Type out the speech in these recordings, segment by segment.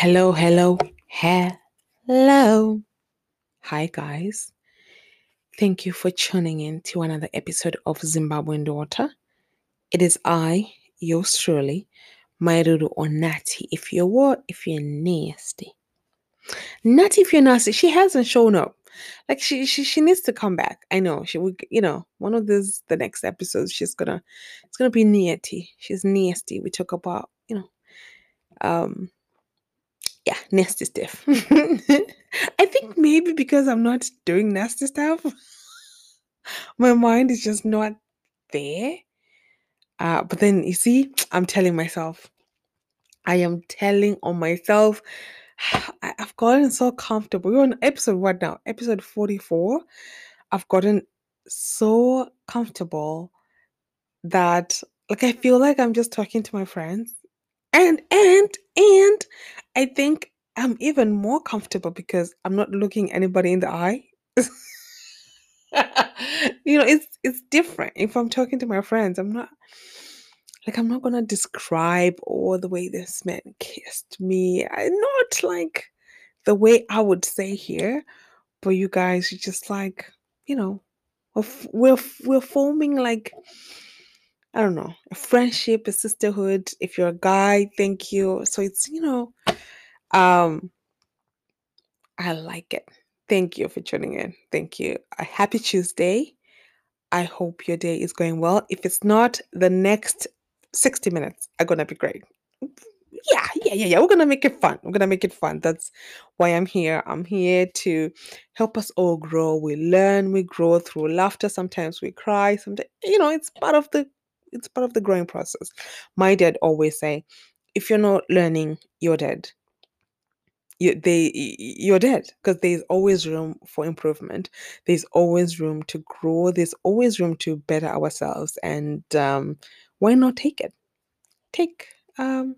Hello, hello, hello. Hi, guys. Thank you for tuning in to another episode of Zimbabwean Daughter. It is I, yours truly, Mairuru or Natty. If you're what? If you're nasty. Natty, if you're nasty. She hasn't shown up. Like she, she, she needs to come back. I know she would. You know, one of these the next episodes. She's gonna. It's gonna be Natty. She's nasty. We talk about you know, um, yeah, nasty stuff. I think maybe because I'm not doing nasty stuff, my mind is just not there. Uh, but then you see, I'm telling myself, I am telling on myself. I- I've gotten so comfortable. We're on episode what now? Episode 44. I've gotten so comfortable that like I feel like I'm just talking to my friends. And and and I think I'm even more comfortable because I'm not looking anybody in the eye. you know, it's it's different. If I'm talking to my friends, I'm not like I'm not gonna describe all the way this man kissed me. I not like the way I would say here, but you guys, you just like, you know, we're we're, we're forming like I don't know, a friendship, a sisterhood. If you're a guy, thank you. So it's, you know, um, I like it. Thank you for tuning in. Thank you. A happy Tuesday. I hope your day is going well. If it's not, the next 60 minutes are gonna be great. Yeah, yeah, yeah, yeah. We're gonna make it fun. We're gonna make it fun. That's why I'm here. I'm here to help us all grow. We learn, we grow through laughter. Sometimes we cry. Sometimes, you know, it's part of the it's part of the growing process. My dad always say, if you're not learning, you're dead. You, they you're dead because there's always room for improvement. There's always room to grow. There's always room to better ourselves. And um, why not take it? Take um,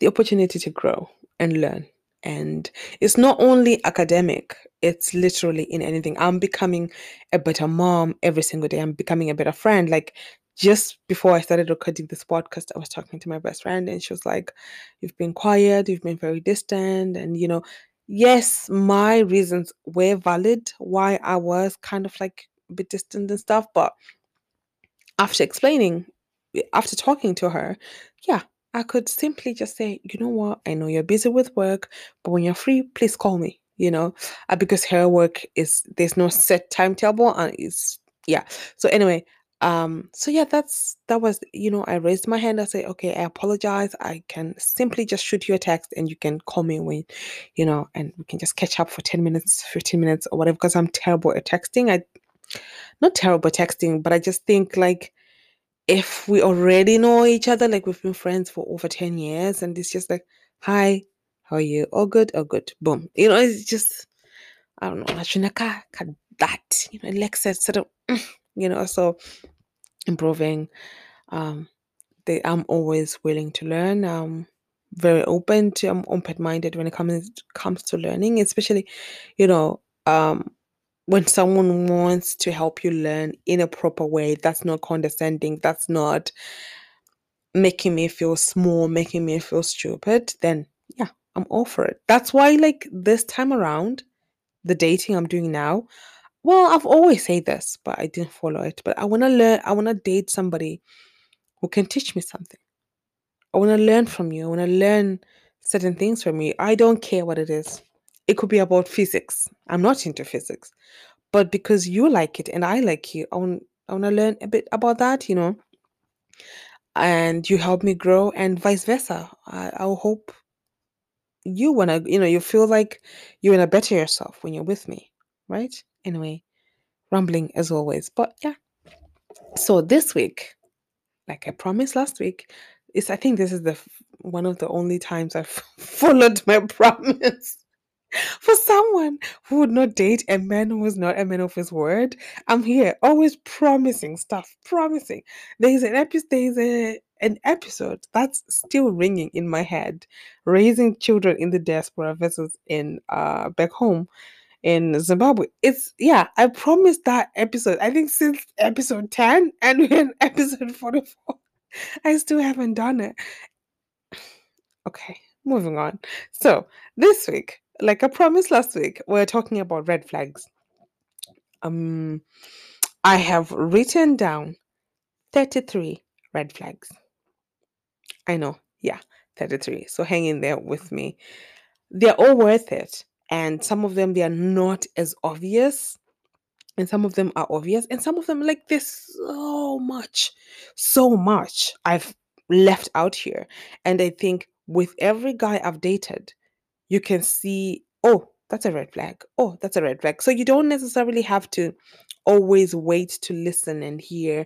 the opportunity to grow and learn. And it's not only academic, it's literally in anything. I'm becoming a better mom every single day. I'm becoming a better friend. Like just before I started recording this podcast, I was talking to my best friend and she was like, You've been quiet, you've been very distant. And, you know, yes, my reasons were valid why I was kind of like a bit distant and stuff. But after explaining, after talking to her, yeah, I could simply just say, you know what, I know you're busy with work, but when you're free, please call me, you know, uh, because her work is, there's no set timetable and it's, yeah. So anyway, um, so yeah, that's, that was, you know, I raised my hand. I say, okay, I apologize. I can simply just shoot you a text and you can call me when, you know, and we can just catch up for 10 minutes, 15 minutes or whatever, because I'm terrible at texting. I, not terrible texting, but I just think like, if we already know each other, like we've been friends for over 10 years, and it's just like, hi, how are you? All good, all good. Boom. You know, it's just, I don't know, Lachunaka, that, you know, Alexa, sort of, you know, so improving. Um, they, I'm always willing to learn. Um, very open to, I'm open-minded when it comes comes to learning, especially, you know, um, when someone wants to help you learn in a proper way, that's not condescending, that's not making me feel small, making me feel stupid, then yeah, I'm all for it. That's why, like, this time around, the dating I'm doing now, well, I've always said this, but I didn't follow it. But I want to learn, I want to date somebody who can teach me something. I want to learn from you. I want to learn certain things from you. I don't care what it is. It could be about physics. I'm not into physics, but because you like it and I like you, I want, I want to learn a bit about that, you know, and you help me grow and vice versa. I, I'll hope you want to, you know, you feel like you want to better yourself when you're with me, right? Anyway, rambling as always. But yeah, so this week, like I promised last week, is I think this is the one of the only times I've followed my promise. For someone who would not date a man who is not a man of his word, I'm here always promising stuff, promising. There's an episode, there's a an episode that's still ringing in my head, raising children in the diaspora versus in uh back home in Zimbabwe. It's yeah, I promised that episode. I think since episode 10 and we're in episode 44. I still haven't done it. Okay, moving on. So this week, like I promised last week, we're talking about red flags. Um, I have written down 33 red flags. I know, yeah, 33. So hang in there with me. They're all worth it. And some of them, they are not as obvious. And some of them are obvious. And some of them, like, there's so much, so much I've left out here. And I think with every guy I've dated, you can see, oh, that's a red flag. Oh, that's a red flag. So you don't necessarily have to always wait to listen and hear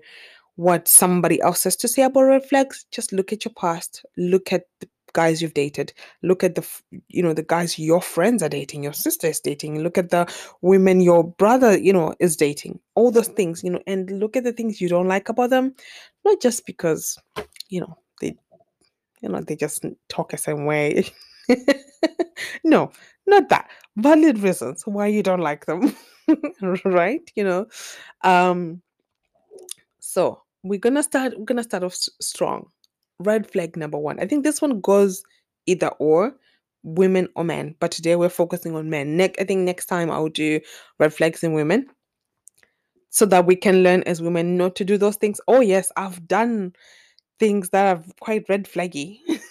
what somebody else has to say about red flags. Just look at your past, look at the guys you've dated, look at the you know the guys your friends are dating, your sister is dating, look at the women your brother you know is dating, all those things you know, and look at the things you don't like about them, not just because you know they you know they just talk a certain way. no, not that. Valid reasons why you don't like them. right? You know. Um so we're gonna start we're gonna start off s- strong. Red flag number one. I think this one goes either or women or men, but today we're focusing on men. Next I think next time I'll do red flags in women so that we can learn as women not to do those things. Oh yes, I've done things that are quite red flaggy.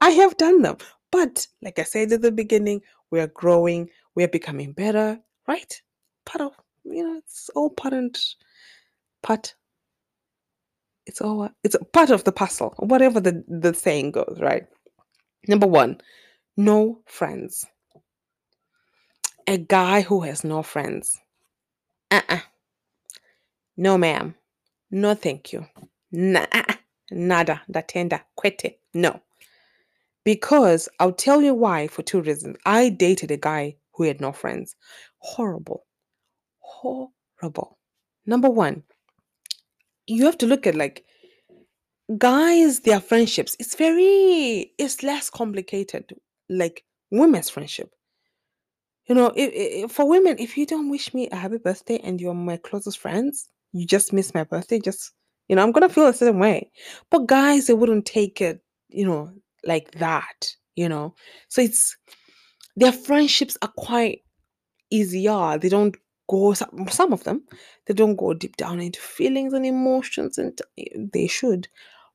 I have done them. But like I said at the beginning, we are growing, we are becoming better, right? Part of you know, it's all part and part. It's all it's part of the puzzle, whatever the, the saying goes, right? Number one, no friends. A guy who has no friends. Uh-uh. No, ma'am. No, thank you. Nah, uh-uh. nada, datenda, quete. No. Because I'll tell you why for two reasons. I dated a guy who had no friends. Horrible. Horrible. Number one, you have to look at like guys, their friendships. It's very, it's less complicated. Like women's friendship. You know, i i for women, if you don't wish me a happy birthday and you're my closest friends, you just miss my birthday. Just, you know, I'm gonna feel a certain way. But guys, they wouldn't take it, you know, like that. You know, so it's their friendships are quite easier. They don't go some, of them. They don't go deep down into feelings and emotions, and eh, they should.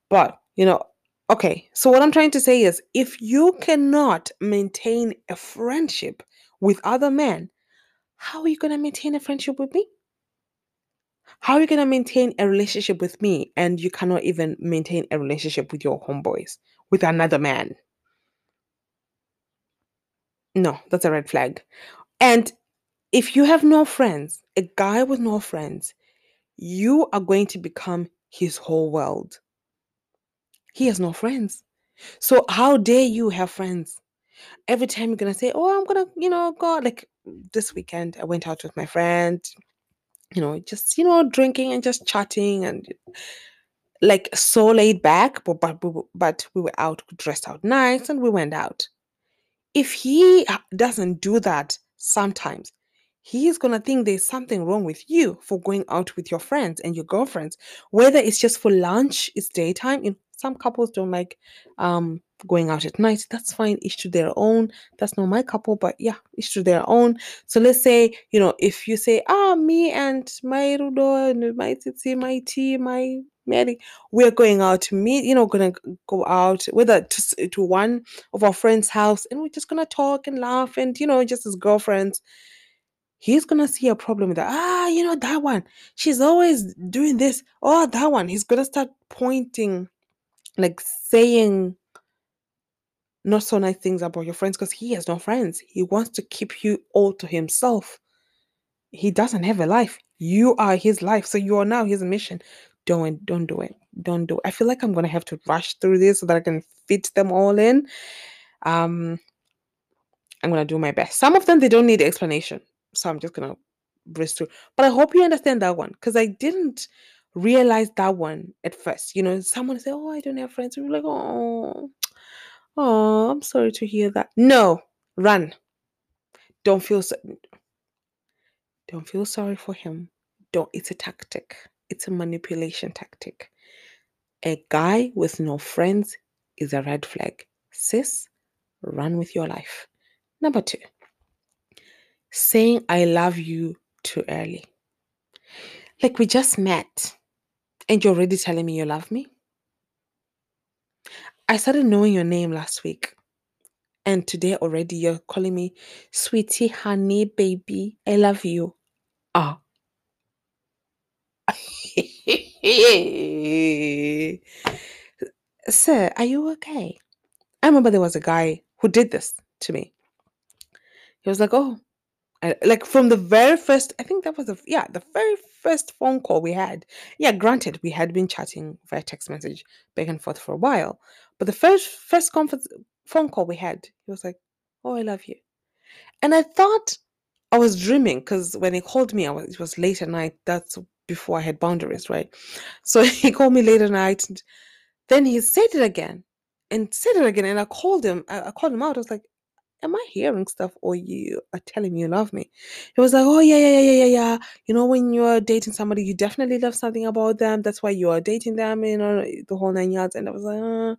But you know, okay. So what I'm trying to say is, if you cannot maintain a friendship with other men, how are you gonna maintain a friendship with me? How are you gonna maintain a relationship with me and you cannot even maintain a relationship with your homeboys with another man? No, that's a red flag. And if you have no friends, a guy with no friends, you are going to become his whole world. He has no friends. So how dare you have friends? Every time you're gonna say, "Oh, I'm gonna, you know, go." Like this weekend, I went out with my friend. You know, just you know, drinking and just chatting and like so laid back. But but we, were- but we were out, dressed out nice, and we went out. If he doesn't do that sometimes, he is gonna think there's something wrong with you for going out with your friends and your girlfriends. Whether it's just for lunch, it's daytime. Some couples don't like um going out at night. That's fine, each to their own. That's not my couple, but yeah, each to their own. So let's say, you know, if you say, ah, me and my Rudo and my Titi, my T, my Mary, we're going out to meet, you know, gonna go out, whether to, to one of our friends' house, and we're just gonna talk and laugh and, you know, just as girlfriends he's gonna see a problem with that. Ah, you know that one. She's always doing this. Oh, that one. He's gonna start pointing, like saying not so nice things about your friends because he has no friends. He wants to keep you all to himself. He doesn't have a life. You are his life. So you are now his mission. Don't don't do it. Don't do it. I feel like I'm gonna have to rush through this so that I can fit them all in. Um, I'm gonna do my best. Some of them they don't need explanation, so I'm just gonna breeze through. But I hope you understand that one because I didn't realize that one at first. You know, someone say, "Oh, I don't have friends," we're like, "Oh, oh, I'm sorry to hear that." No, run. Don't feel so. Don't feel sorry for him. Don't. It's a tactic. It's a manipulation tactic. A guy with no friends is a red flag. Sis, run with your life. Number two, saying I love you too early. Like we just met and you're already telling me you love me. I started knowing your name last week. And today already you're calling me sweetie, honey, baby. I love you. Ah. Sir, are you okay? I remember there was a guy who did this to me. He was like, Oh, I, like from the very first, I think that was the, yeah, the very first phone call we had. Yeah, granted, we had been chatting via text message back and forth for a while. But the first, first phone call we had, he was like, Oh, I love you. And I thought I was dreaming because when he called me, I was, it was late at night. That's before I had boundaries, right? So he called me late at night. And then he said it again and said it again. And I called him. I, I called him out. I was like, Am I hearing stuff or you are telling me you love me? He was like, Oh, yeah, yeah, yeah, yeah, yeah. You know, when you're dating somebody, you definitely love something about them. That's why you are dating them, you know, the whole nine yards. And I was like, uh.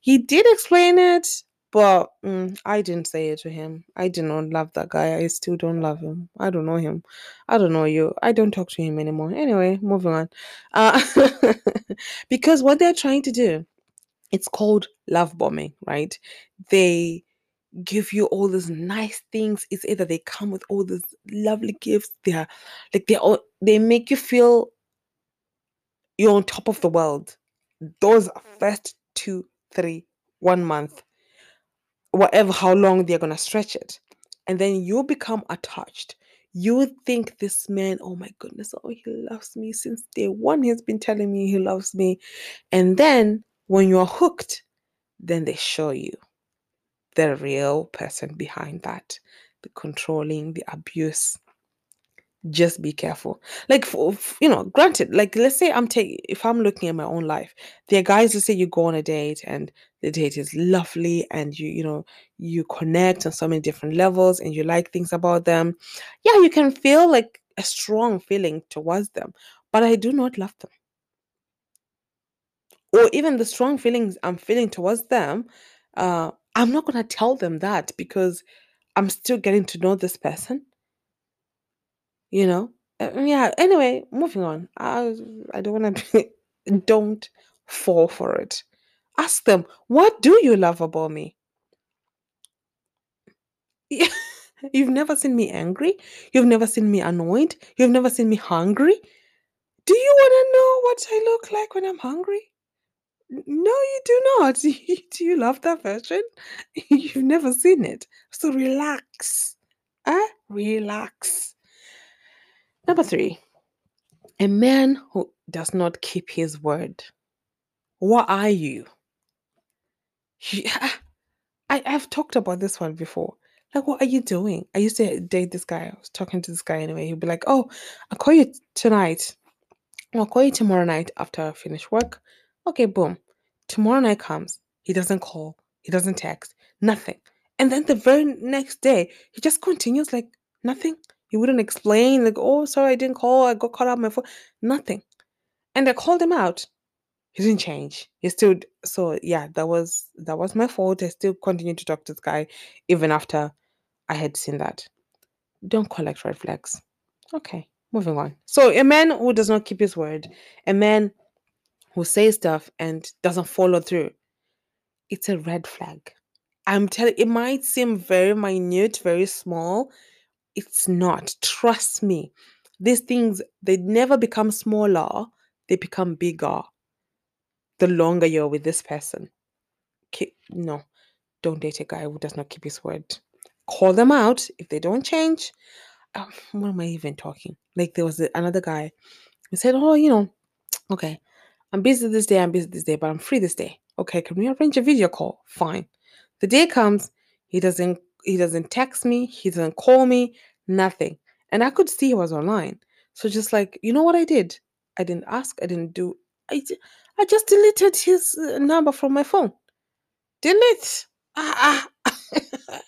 He did explain it, but mm, I didn't say it to him. I did not love that guy. I still don't love him. I don't know him. I don't know you. I don't talk to him anymore. Anyway, moving on. Uh, because what they're trying to do, it's called love bombing, right? They give you all these nice things. It's either they come with all these lovely gifts. They're like they all they make you feel you're on top of the world. Those mm. first two, three, one month, whatever, how long they're gonna stretch it, and then you become attached. You think this man, oh my goodness, oh he loves me since day one. He's been telling me he loves me, and then when you're hooked, then they show you the real person behind that the controlling, the abuse. Just be careful. Like, for, you know, granted, like, let's say I'm taking, if I'm looking at my own life, there are guys, let's say you go on a date and the date is lovely and you, you know, you connect on so many different levels and you like things about them. Yeah, you can feel like a strong feeling towards them, but I do not love them. Or even the strong feelings I'm feeling towards them, uh, I'm not going to tell them that because I'm still getting to know this person. You know? Uh, yeah, anyway, moving on. I I don't want to don't fall for it. Ask them, "What do you love about me?" Yeah, You've never seen me angry? You've never seen me annoyed? You've never seen me hungry? Do you want to know what I look like when I'm hungry? No, you do not. Do you love that version? You've never seen it. So relax. Ah, relax. Number three, a man who does not keep his word. What are you? Yeah, I, I've talked about this one before. Like, what are you doing? I used to date this guy. I was talking to this guy anyway. He'd be like, Oh, I'll call you tonight. I'll call you tomorrow night after I finish work. Okay, boom. Tomorrow night comes. He doesn't call. He doesn't text. Nothing. And then the very next day, he just continues like nothing. He wouldn't explain, like, oh, sorry, I didn't call. I got caught up my phone. Nothing. And I called him out. He didn't change. He still so yeah, that was that was my fault. I still continued to talk to this guy even after I had seen that. Don't collect red flags. Okay, moving on. So a man who does not keep his word, a man who says stuff and doesn't follow through, it's a red flag. I'm telling it might seem very minute, very small. It's not. Trust me. These things they never become smaller, they become bigger the longer you're with this person. Keep, no, don't date a guy who does not keep his word. Call them out if they don't change. Um, what am I even talking? Like there was another guy who said, "Oh, you know, okay, I'm busy this day, I'm busy this day, but I'm free this day. Okay, can we arrange a video call? Fine. The day comes, he doesn't he doesn't text me, he doesn't call me, nothing. And I could see he was online. So just like, you know what I did? I didn't ask, I didn't do I, I just deleted his uh, number from my phone. Delete. Ah, ah.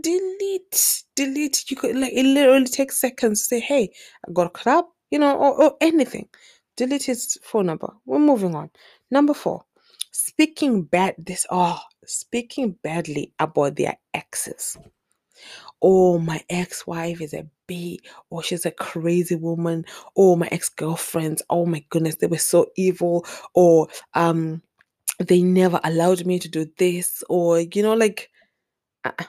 delete. Delete. You could like it literally takes seconds to say, hey, I got caught up, you know, or, or anything. Delete his phone number. We're moving on. Number four, speaking bad this oh speaking badly about their exes oh my ex-wife is a b or she's a crazy woman oh my ex-girlfriends oh my goodness they were so evil or um they never allowed me to do this or you know like uh-uh.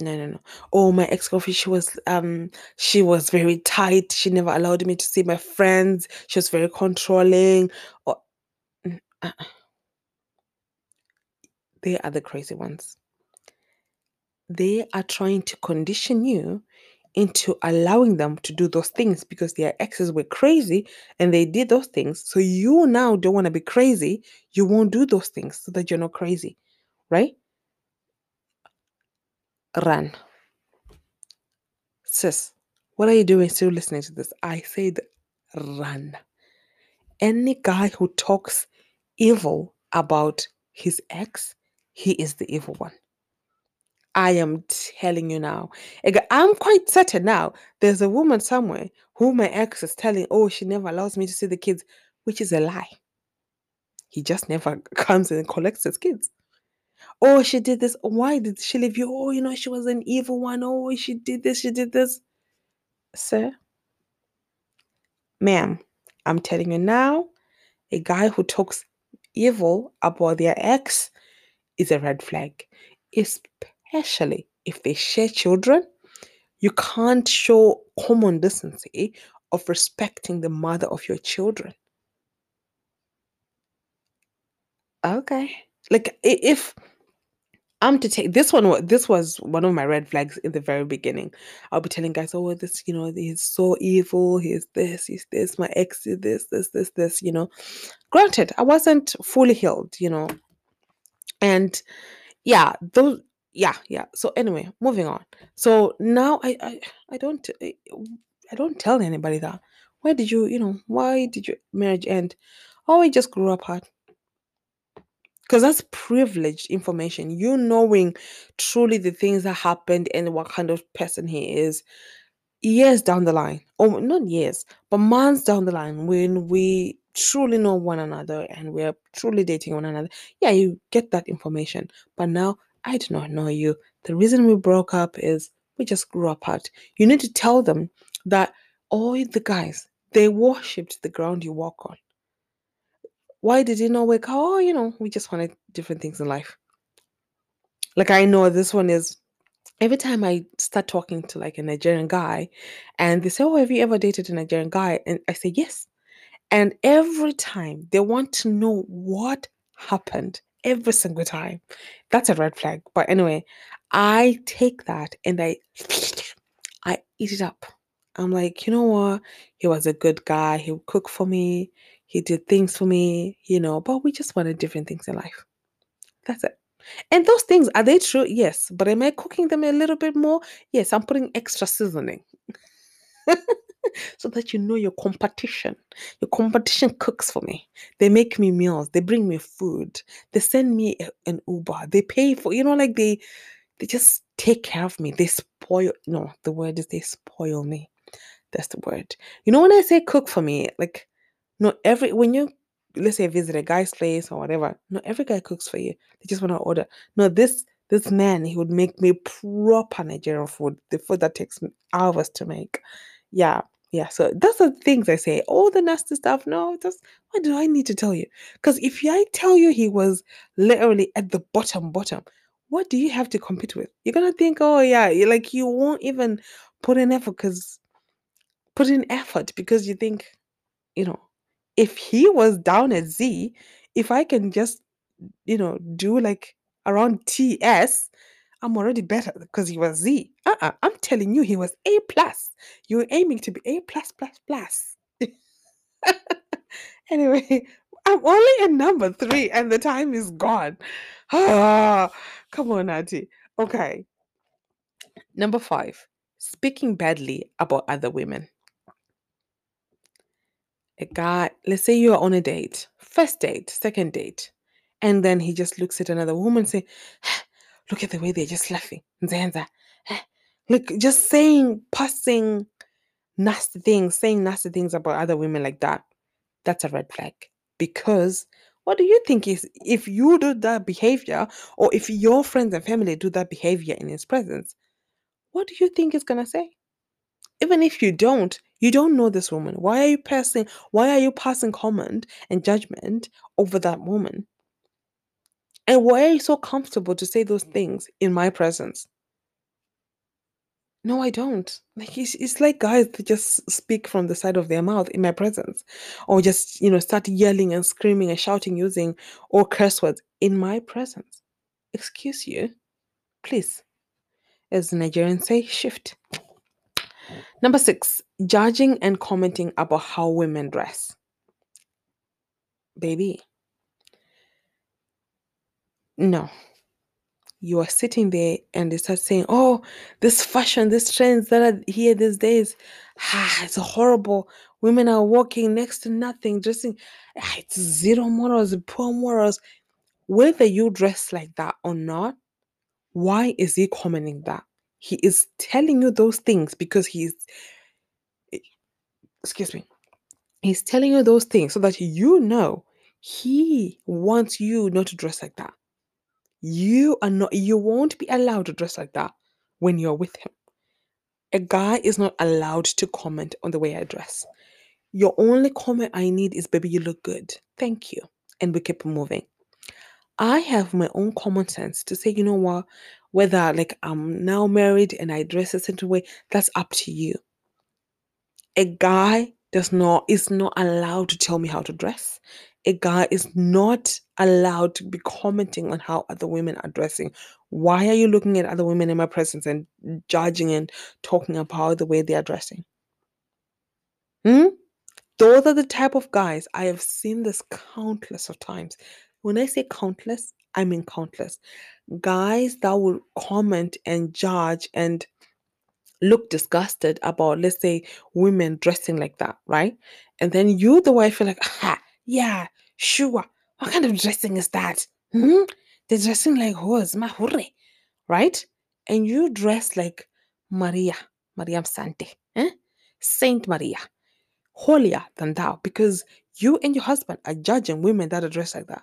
No no no oh my ex-girlfriend she was um she was very tight she never allowed me to see my friends she was very controlling or mm, uh-uh. they are the crazy ones they are trying to condition you into allowing them to do those things because their exes were crazy and they did those things. So you now don't want to be crazy. You won't do those things so that you're not crazy, right? Run. Sis, what are you doing still listening to this? I said run. Any guy who talks evil about his ex, he is the evil one. I am telling you now. I'm quite certain now there's a woman somewhere who my ex is telling, oh, she never allows me to see the kids, which is a lie. He just never comes and collects his kids. Oh, she did this. Why did she leave you? Oh, you know, she was an evil one. Oh, she did this, she did this. Sir, ma'am, I'm telling you now, a guy who talks evil about their ex is a red flag, especially if they share children. You can't show common decency of respecting the mother of your children. Okay. Like if I'm to take this one, this was one of my red flags in the very beginning. I'll be telling guys, oh, this, you know, he's so evil. He's this, he's this, my ex is this, this, this, this, you know. Granted, I wasn't fully healed, you know. And yeah, those, yeah, yeah. So anyway, moving on. So now I, I, I don't, I, I don't tell anybody that. Why did you, you know, why did your marriage end? Oh, we just grew apart because that's privileged information. You knowing truly the things that happened and what kind of person he is years down the line, or not years, but months down the line, when we truly know one another and we're truly dating one another, yeah, you get that information. But now I do not know you. The reason we broke up is we just grew apart. You need to tell them that all the guys they worshipped the ground you walk on. Why did you not work? Oh, you know, we just wanted different things in life. Like I know this one is every time I start talking to like a Nigerian guy and they say, Oh, have you ever dated a Nigerian guy? And I say, Yes. And every time they want to know what happened every single time. That's a red flag. But anyway, I take that and I I eat it up. I'm like, you know what? He was a good guy. He would cook for me. He did things for me, you know, but we just wanted different things in life. That's it. And those things, are they true? Yes. But am I cooking them a little bit more? Yes, I'm putting extra seasoning so that you know your competition. Your competition cooks for me. They make me meals. They bring me food. They send me a- an Uber. They pay for, you know, like they they just take care of me. They spoil. No, the word is they spoil me. That's the word. You know, when I say cook for me, like not every when you let's say visit a guy's place or whatever, not every guy cooks for you. They just want to order. No, this this man he would make me proper Nigerian food, the food that takes hours to make. Yeah, yeah. So those are the things I say. All the nasty stuff. No, just why do I need to tell you? Because if I tell you he was literally at the bottom, bottom, what do you have to compete with? You're gonna think, oh yeah, like you won't even put in effort because put in effort because you think, you know, if he was down at Z, if I can just, you know, do like around TS, I'm already better because he was Z. Uh-uh, I'm telling you, he was A plus. You're aiming to be A plus plus plus. anyway, I'm only at number three and the time is gone. Ah, come on, Auntie. Okay. Number five, speaking badly about other women. A guy, let's say you're on a date, first date, second date, and then he just looks at another woman and say, look at the way they're just laughing. Nzenza. Like just saying, passing nasty things, saying nasty things about other women like that. That's a red flag. Because What do you think is if you do that behavior, or if your friends and family do that behavior in his presence, what do you think he's gonna say? Even if you don't, you don't know this woman. Why are you passing why are you passing comment and judgment over that woman? And why are you so comfortable to say those things in my presence? No, I don't. Like it's, it's like guys that just speak from the side of their mouth in my presence, or just you know start yelling and screaming and shouting using all curse words in my presence. Excuse you, please. As the Nigerians say, shift. Number six, judging and commenting about how women dress. Baby, no. You are sitting there and they start saying, Oh, this fashion, these trends that are here these days, ah, it's horrible. Women are walking next to nothing, dressing, ah, it's zero morals, poor morals. Whether you dress like that or not, why is he commenting that? He is telling you those things because he's, excuse me, he's telling you those things so that you know he wants you not to dress like that. You are not, you won't be allowed to dress like that when you're with him. A guy is not allowed to comment on the way I dress. Your only comment I need is, baby, you look good. Thank you. And we keep moving. I have my own common sense to say, you know what, whether like I'm now married and I dress a certain way, that's up to you. A guy does not is not allowed to tell me how to dress. A guy is not allowed to be commenting on how other women are dressing. Why are you looking at other women in my presence and judging and talking about the way they are dressing? Hmm? Those are the type of guys I have seen this countless of times. When I say countless, I mean countless. Guys that will comment and judge and look disgusted about, let's say, women dressing like that, right? And then you, the wife, you're like, ah, yeah, sure. What kind of dressing is that? Hmm? They're dressing like whores, mahure, right? And you dress like Maria, Maria Sante, eh? Saint Maria, holier than thou, because you and your husband are judging women that are dressed like that.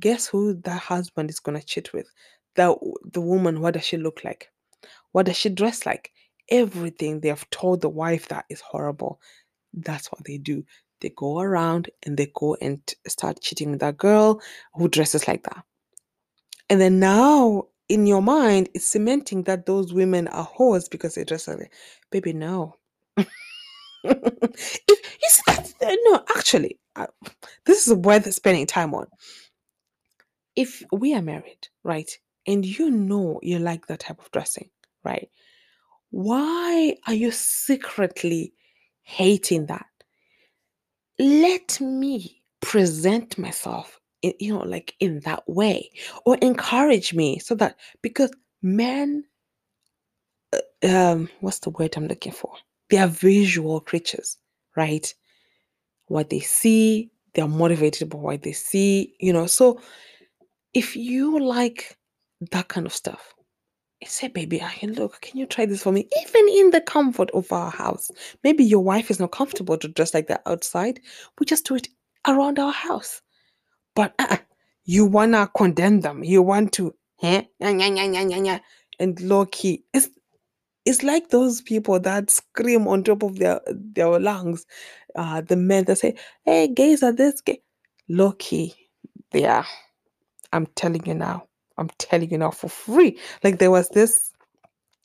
Guess who that husband is gonna cheat with? The the woman, what does she look like? What does she dress like? Everything they have told the wife that is horrible. That's what they do. They go around and they go and start cheating with that girl who dresses like that. And then now in your mind, it's cementing that those women are whores because they dress like that. Baby, no. if, you see that? No, actually, uh, this is worth spending time on. If we are married, right, and you know you like that type of dressing, right, why are you secretly hating that? Let me present myself, in, you know, like in that way, or encourage me so that because men, uh, um, what's the word I'm looking for? They are visual creatures, right? What they see, they are motivated by what they see, you know. So if you like that kind of stuff, say, baby, I can look, can you try this for me? Even in the comfort of our house. Maybe your wife is not comfortable to dress like that outside. We just do it around our house. But uh, you wanna condemn them. You want to, eh? And low key. It's it's like those people that scream on top of their their lungs. Uh, the men that say, "Hey, gays are this gay." Low key, yeah. I'm telling you now. I'm telling you now for free. Like there was this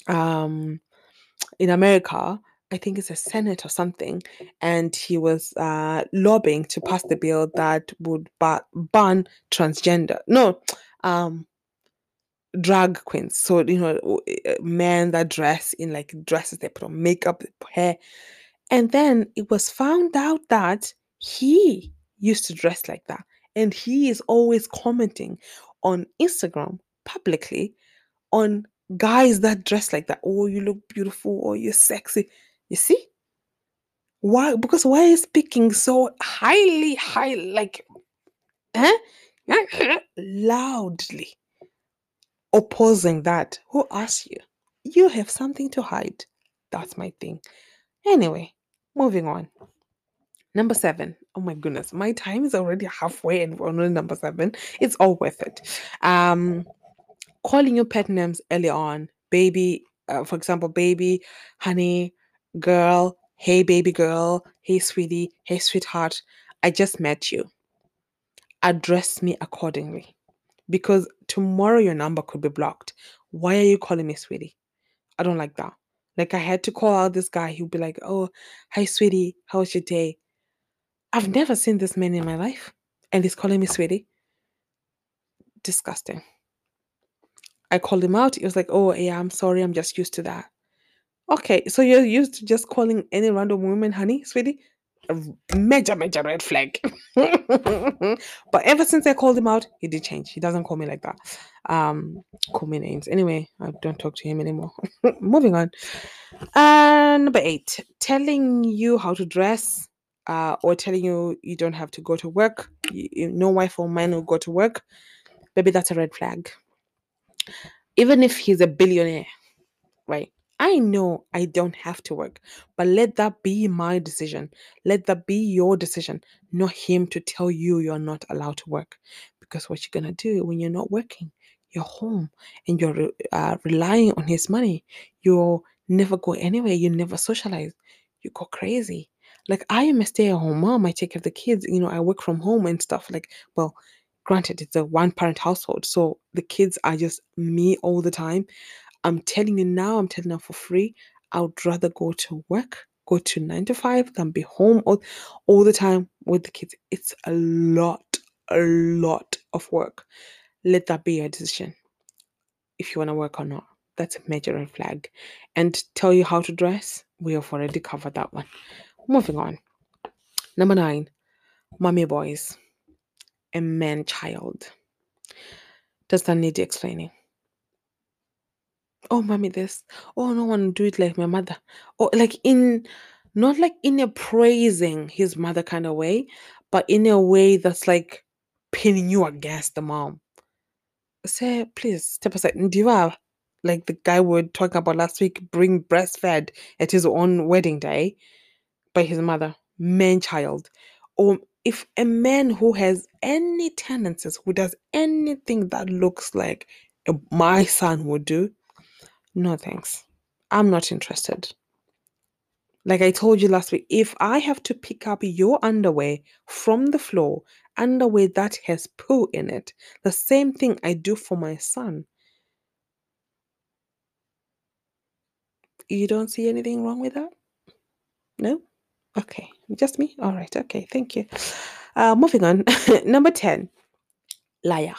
um in America, I think it's a senate or something, and he was uh lobbying to pass the bill that would ba- ban transgender. No, um drag queens. So you know, uh, men that dress in like dresses, they put on makeup, hair, and then it was found out that he used to dress like that. And he is always commenting on Instagram publicly on guys that dress like that. Oh, you look beautiful, or you're sexy. You see? Why? Because why is speaking so highly, high, like, eh? loudly opposing that? Who asked you? You have something to hide. That's my thing. Anyway, moving on. Number seven. Oh my goodness, my time is already halfway and we're on number seven. It's all worth it. Um, calling your pet names early on, baby. Uh, for example, baby, honey, girl, hey, baby girl, hey, sweetie, hey, sweetheart. I just met you. Address me accordingly, because tomorrow your number could be blocked. Why are you calling me sweetie? I don't like that. Like I had to call out this guy. He'll be like, "Oh, hi, sweetie. How was your day?" I've never seen this man in my life, and he's calling me sweetie. Disgusting. I called him out. He was like, "Oh, yeah, I'm sorry. I'm just used to that." Okay, so you're used to just calling any random woman honey, sweetie? A major, major red flag. but ever since I called him out, he did change. He doesn't call me like that. Um, call me names. Anyway, I don't talk to him anymore. Moving on. Uh, number eight, telling you how to dress, uh, or telling you you don't have to go to work. You, you, no wife or man will go to work. Maybe that's a red flag. Even if he's a billionaire, right? I know I don't have to work, but let that be my decision. Let that be your decision, not him to tell you you're not allowed to work. Because what you're going to do when you're not working, you're home and you're re- uh, relying on his money. You'll never go anywhere. You never socialize. You go crazy. Like I am a stay-at-home mom. I take care of the kids. You know, I work from home and stuff. Like, well, granted, it's a one-parent household, so the kids are just me all the time. I'm telling you now, I'm telling you for free. I would rather go to work, go to nine to five, than be home all, all the time with the kids. It's a lot, a lot of work. Let that be your decision if you want to work or not. That's a major red flag. And tell you how to dress, we have already covered that one. Moving on. Number nine, mommy boys, a man child. Does that need explaining? oh mommy this oh no one do it like my mother or like in not like in a praising his mother kind of way but in a way that's like pinning you against the mom say please step aside do you have like the guy we were talking about last week bring breastfed at his own wedding day by his mother man child or um, if a man who has any tendencies who does anything that looks like my son would do no thanks. I'm not interested. Like I told you last week, if I have to pick up your underwear from the floor, underwear that has poo in it, the same thing I do for my son, you don't see anything wrong with that? No? Okay. Just me? All right. Okay. Thank you. Uh, moving on. Number 10, liar.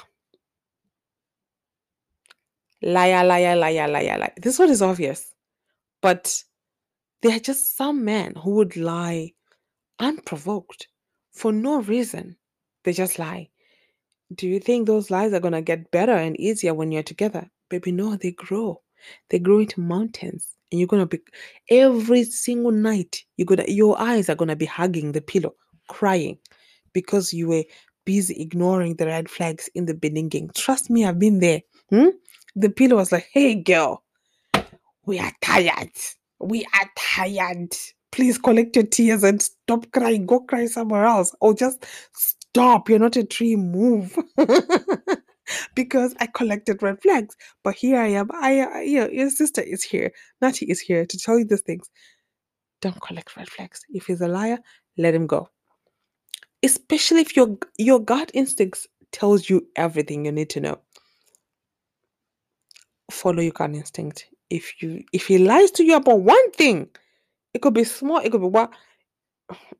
Liar, liar, liar, liar, liar. This one is obvious. But there are just some men who would lie unprovoked for no reason. They just lie. Do you think those lies are going to get better and easier when you're together? Baby, no, they grow. They grow into mountains. And you're to be, every single night, you're gonna, your eyes are to be hugging the pillow, crying because you were busy ignoring the red flags in the beginning. Trust me, I've been there. Hmm? The pillow was like, hey, girl, we are tired. We are tired. Please collect your tears and stop crying. Go cry somewhere else. Or just stop. You're not a tree. Move. because I collected red flags. But here I am. I, I your, your sister is here. Natty is here to tell you these things. Don't collect red flags. If he's a liar, let him go. Especially if your your gut instincts tells you everything you need to know. Follow your gut instinct. If you if he lies to you about one thing, it could be small, it could be what.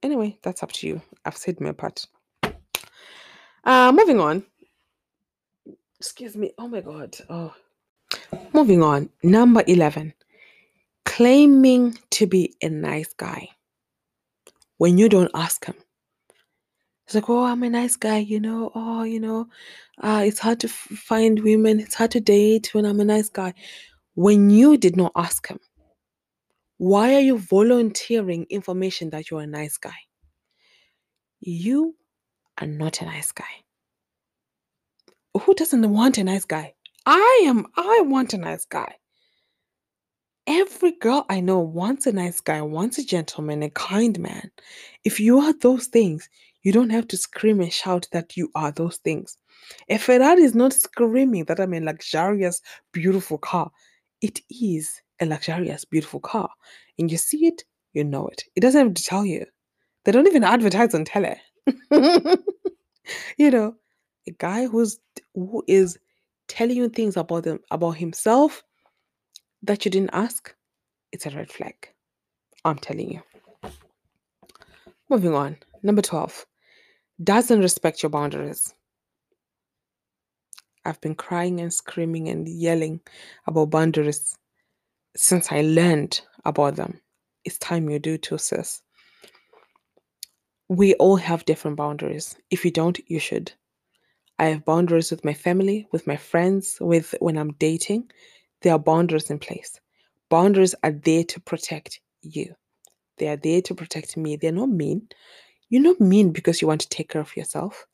Anyway, that's up to you. I've said my part. Uh moving on. Excuse me. Oh my god. Oh. Moving on. Number 11. Claiming to be a nice guy when you don't ask him. It's like, oh, I'm a nice guy, you know. Oh, you know, uh, it's hard to f- find women. It's hard to date when I'm a nice guy. When you did not ask him, why are you volunteering information that you're a nice guy? You are not a nice guy. Who doesn't want a nice guy? I am, I want a nice guy. Every girl I know wants a nice guy, wants a gentleman, a kind man. If you are those things, you don't have to scream and shout that you are those things. A Ferrari is not screaming that I'm a luxurious, beautiful car. It is a luxurious, beautiful car. And you see it, you know it. It doesn't have to tell you. They don't even advertise on tele. you know, a guy who's who is telling you things about them about himself that you didn't ask, it's a red flag. I'm telling you. Moving on. Number 12. Doesn't respect your boundaries. I've been crying and screaming and yelling about boundaries since I learned about them. It's time you do too, sis. We all have different boundaries. If you don't, you should. I have boundaries with my family, with my friends, with when I'm dating. There are boundaries in place. Boundaries are there to protect you. They are there to protect me. They're not mean. You're not mean because you want to take care of yourself.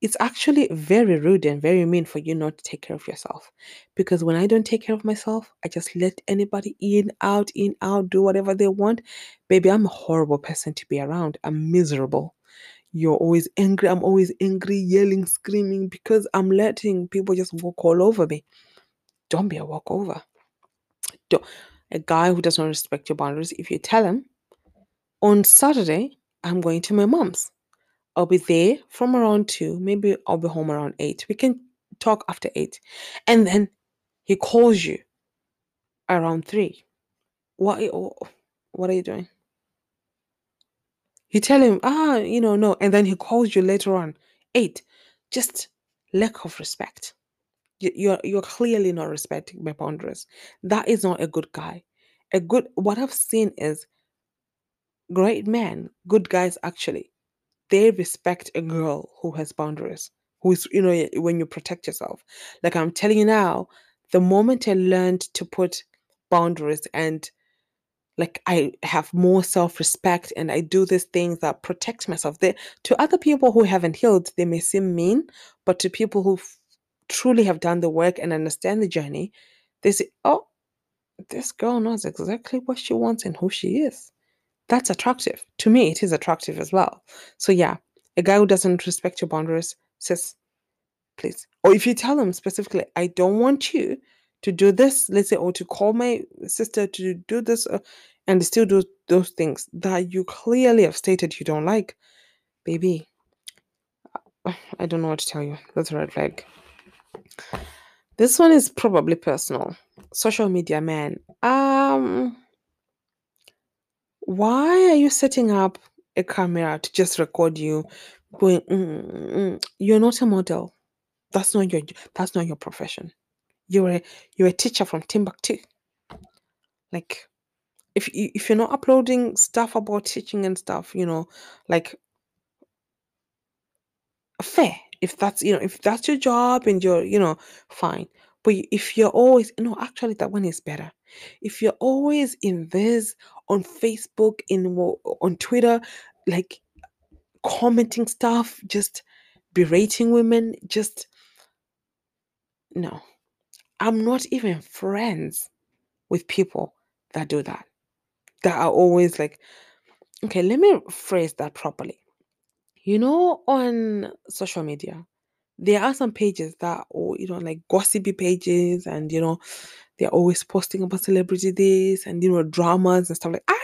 It's actually very rude and very mean for you not to take care of yourself. Because when I don't take care of myself, I just let anybody in, out, in, out, do whatever they want. Baby, I'm a horrible person to be around. I'm miserable. You're always angry. I'm always angry, yelling, screaming because I'm letting people just walk all over me. Don't be a walkover. Don't. A guy who does not respect your boundaries, if you tell him, on Saturday, I'm going to my mom's. I'll be there from around two. Maybe I'll be home around eight. We can talk after eight. And then he calls you around three. What what are you doing? You tell him, ah, you know, no, and then he calls you later on. Eight. Just lack of respect. You- You're you're clearly not respecting my boundaries. That is not a good guy. A good what I've seen is great men, good guys actually. They respect a girl who has boundaries. Who is, you know, when you protect yourself. Like I'm telling you now, the moment I learned to put boundaries and like I have more self-respect and I do these things that protect myself. They, to other people who haven't healed, they may seem mean, but to people who truly have done the work and understand the journey, they say, "Oh, this girl knows exactly what she wants and who she is." That's attractive. To me, it is attractive as well. So yeah, a guy who doesn't respect your boundaries says, please. Or if you tell him specifically, I don't want you to do this, let's say, or to call my sister to do this, uh, and still do those things that you clearly have stated you don't like, baby. I don't know what to tell you. That's a red flag. This one is probably personal. Social media man. Um, why are you setting up a camera to just record you going? "Mm, mm, mm." You're not a model. That's not your. That's not your profession. You're a you're a teacher from Timbuktu. Like if you if you're not uploading stuff about teaching and stuff, you know, like fair. If that's you know if that's your job and you're you know fine. But if you're always no, actually that one is better. If you're always in this on Facebook, in on Twitter, like commenting stuff, just berating women, just no. I'm not even friends with people that do that. That are always like, okay, let me phrase that properly. You know, on social media, there are some pages that, or you know, like gossipy pages, and you know, they're always posting about celebrity this and you know, dramas and stuff like. I,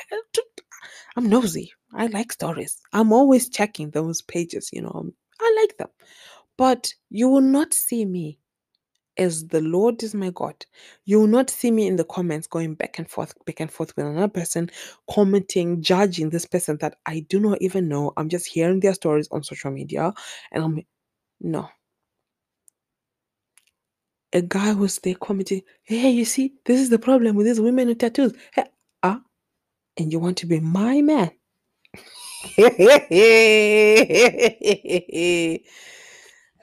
I'm nosy. I like stories. I'm always checking those pages. You know, I like them, but you will not see me as the Lord is my God. You will not see me in the comments going back and forth, back and forth with another person, commenting, judging this person that I do not even know. I'm just hearing their stories on social media, and I'm no. A guy who's there commenting, hey, you see, this is the problem with these women with tattoos. Hey, ah, and you want to be my man.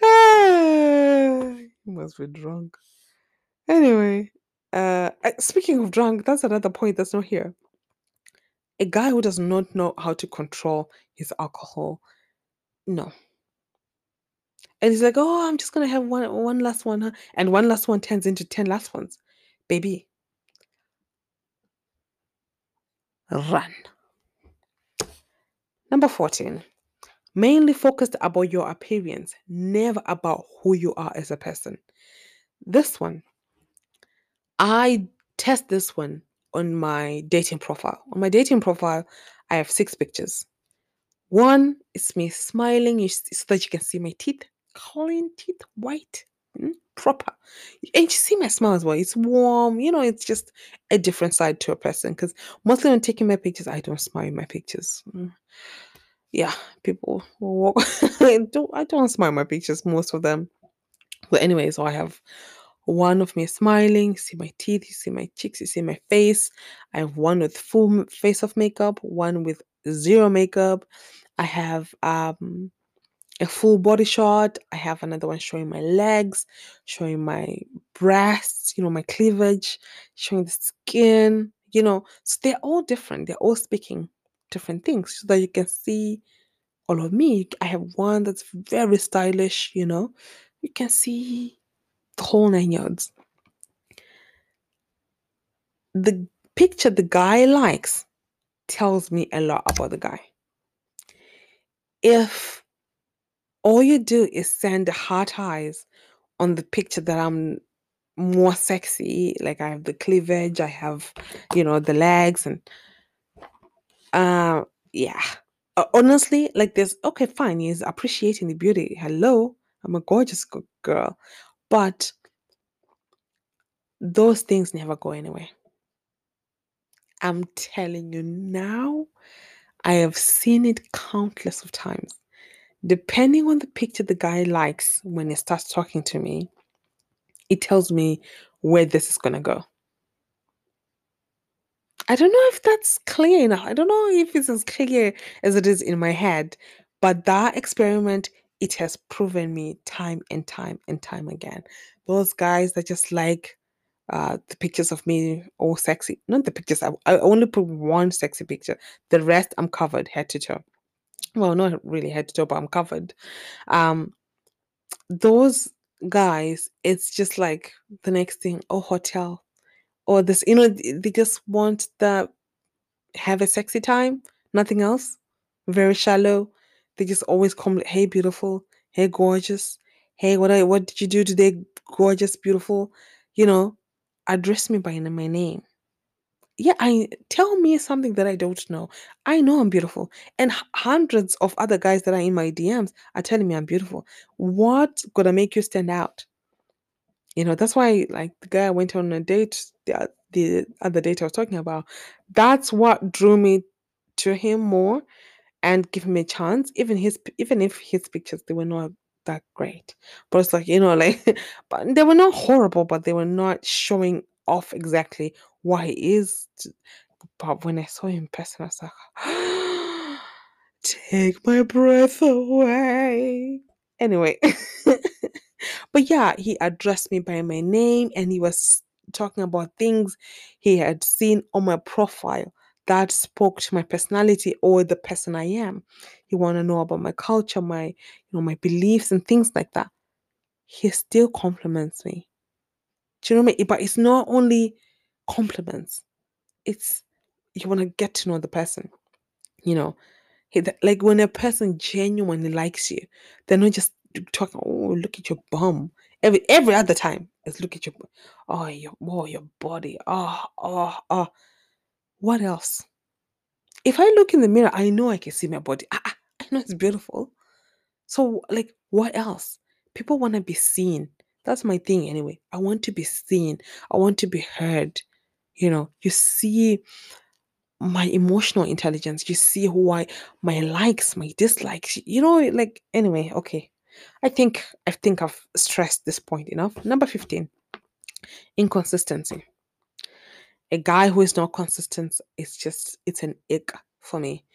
Ah, you must be drunk. Anyway, uh, speaking of drunk, that's another point that's not here. A guy who does not know how to control his alcohol, no. And he's like, oh, I'm just gonna have one one last one, huh? And one last one turns into ten last ones. Baby, run. Number 14. Mainly focused about your appearance, never about who you are as a person. This one, I test this one on my dating profile. On my dating profile, I have six pictures. One is me smiling so that you can see my teeth, clean teeth, white, mm, proper. And you see my smile as well. It's warm, you know, it's just a different side to a person. Because mostly when taking my pictures, I don't smile in my pictures. Yeah, people will walk. I don't I don't smile my pictures, most of them. But anyway, so I have one of me smiling, see my teeth, you see my cheeks, you see my face. I have one with full face of makeup, one with zero makeup. I have um a full body shot. I have another one showing my legs, showing my breasts, you know, my cleavage, showing the skin, you know. So they're all different. They're all speaking different things so that you can see all of me. I have one that's very stylish, you know. You can see the whole nine yards. The picture the guy likes tells me a lot about the guy. If all you do is send heart eyes on the picture that I'm more sexy, like I have the cleavage, I have, you know, the legs, and uh, yeah. Uh, honestly, like this, okay, fine, he's appreciating the beauty. Hello, I'm a gorgeous girl, but those things never go anywhere. I'm telling you now, I have seen it countless of times. Depending on the picture the guy likes when he starts talking to me, it tells me where this is going to go. I don't know if that's clear enough. I don't know if it's as clear as it is in my head, but that experiment, it has proven me time and time and time again. Those guys that just like uh, the pictures of me all sexy, not the pictures, I, I only put one sexy picture. The rest I'm covered head to toe. Well, not really head to toe, but I'm covered. Um, those guys, it's just like the next thing, oh, hotel, or this, you know, they just want the have a sexy time, nothing else. Very shallow. They just always come, hey, beautiful, hey, gorgeous, hey, what I, what did you do today, gorgeous, beautiful, you know, address me by my name. Yeah, I tell me something that I don't know. I know I'm beautiful, and hundreds of other guys that are in my DMs are telling me I'm beautiful. What gonna make you stand out? You know, that's why, like the guy I went on a date, the the other date I was talking about, that's what drew me to him more and give him a chance. Even his, even if his pictures they were not that great, but it's like you know, like, but they were not horrible, but they were not showing off exactly what he is. But when I saw him in person, I was like, take my breath away. Anyway, but yeah, he addressed me by my name and he was talking about things he had seen on my profile that spoke to my personality or the person I am. He want to know about my culture, my you know my beliefs and things like that. He still compliments me. Do you know what I mean? But it's not only compliments. It's you want to get to know the person. You know, like when a person genuinely likes you, they're not just talking. Oh, look at your bum. Every every other time, it's look at your oh your oh your body. Oh oh oh. What else? If I look in the mirror, I know I can see my body. I, I know it's beautiful. So like, what else? People want to be seen. That's my thing anyway. I want to be seen. I want to be heard. You know, you see my emotional intelligence. You see who I my likes, my dislikes. You know, like anyway, okay. I think I think I've stressed this point enough. Number 15. Inconsistency. A guy who is not consistent is just it's an ick for me.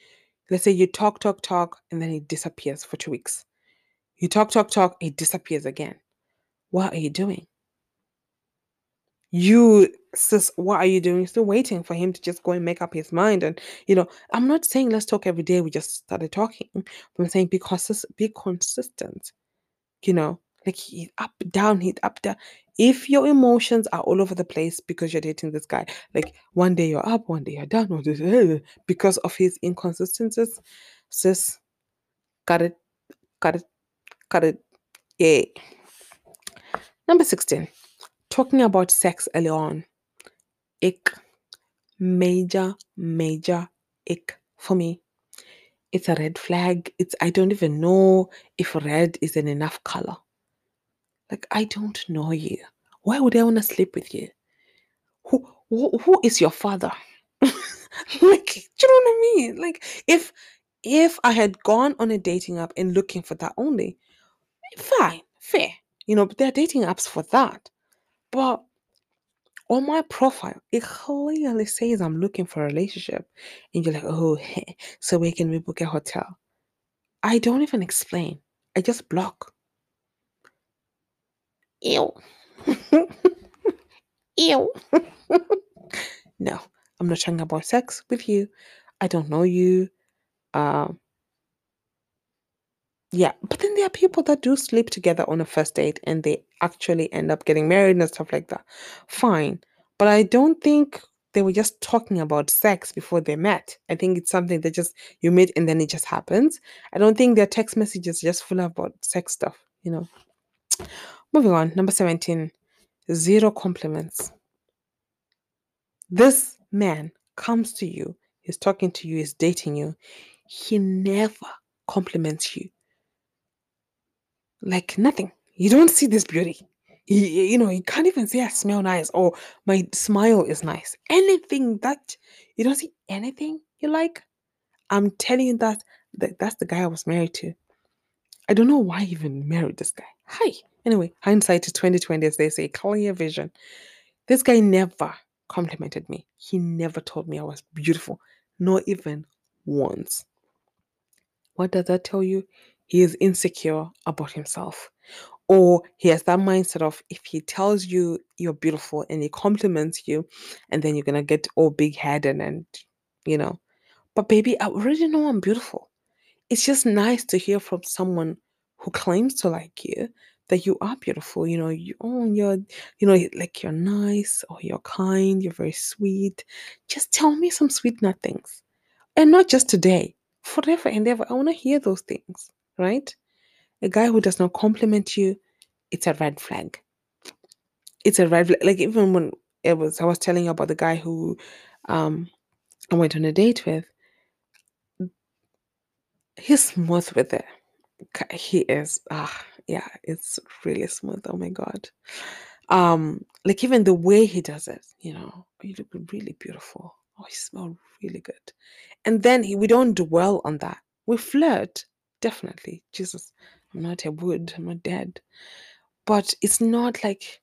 Let's say you talk, talk, talk, and then he disappears for two weeks. You talk, talk, talk, he disappears again. What are you doing? You, sis, what are you doing? Still waiting for him to just go and make up his mind. And, you know, I'm not saying let's talk every day. We just started talking. I'm saying because be consistent. You know, like he's up, down, he's up, down. if your emotions are all over the place because you're dating this guy, like one day you're up, one day you're down, because of his inconsistencies, sis, got it, got it, got it. Yeah. Number 16, talking about sex early on. Ick. Major, major ick for me. It's a red flag. It's I don't even know if red is an enough color. Like I don't know you. Why would I want to sleep with you? Who who, who is your father? like, do you know what I mean? Like if if I had gone on a dating app and looking for that only, fine, fair. You know, but there are dating apps for that. But on my profile, it clearly says I'm looking for a relationship. And you're like, oh, so where can we book a hotel? I don't even explain. I just block. Ew. Ew. no, I'm not talking about sex with you. I don't know you. Um, yeah, but then there are people that do sleep together on a first date and they actually end up getting married and stuff like that. Fine. But I don't think they were just talking about sex before they met. I think it's something that just you meet and then it just happens. I don't think their text messages just full of about sex stuff, you know. Moving on, number 17, zero compliments. This man comes to you, he's talking to you, he's dating you. He never compliments you. Like nothing. You don't see this beauty. You, you know, you can't even say I smell nice or my smile is nice. Anything that you don't see anything you like. I'm telling you that, that that's the guy I was married to. I don't know why I even married this guy. Hi. Anyway, hindsight is 2020, as they say, clear vision. This guy never complimented me. He never told me I was beautiful, not even once. What does that tell you? He is insecure about himself. Or he has that mindset of if he tells you you're beautiful and he compliments you, and then you're to get all big headed and, you know. But baby, I already know I'm beautiful. It's just nice to hear from someone who claims to like you that you are beautiful. You know, you oh you're you know like you're nice or you're kind, you're very sweet. Just tell me some sweet nothings, and not just today, forever and ever. I want to hear those things, right? A guy who does not compliment you, it's a red flag. It's a red flag. Like even when it was, I was telling you about the guy who um I went on a date with. He's smooth with it. He is. Ah, yeah, it's really smooth. Oh my god. Um, like even the way he does it, you know, you look really beautiful. Oh, you smell really good. And then he, we don't dwell on that. We flirt, definitely. Jesus, I'm not a wood. I'm not dead. But it's not like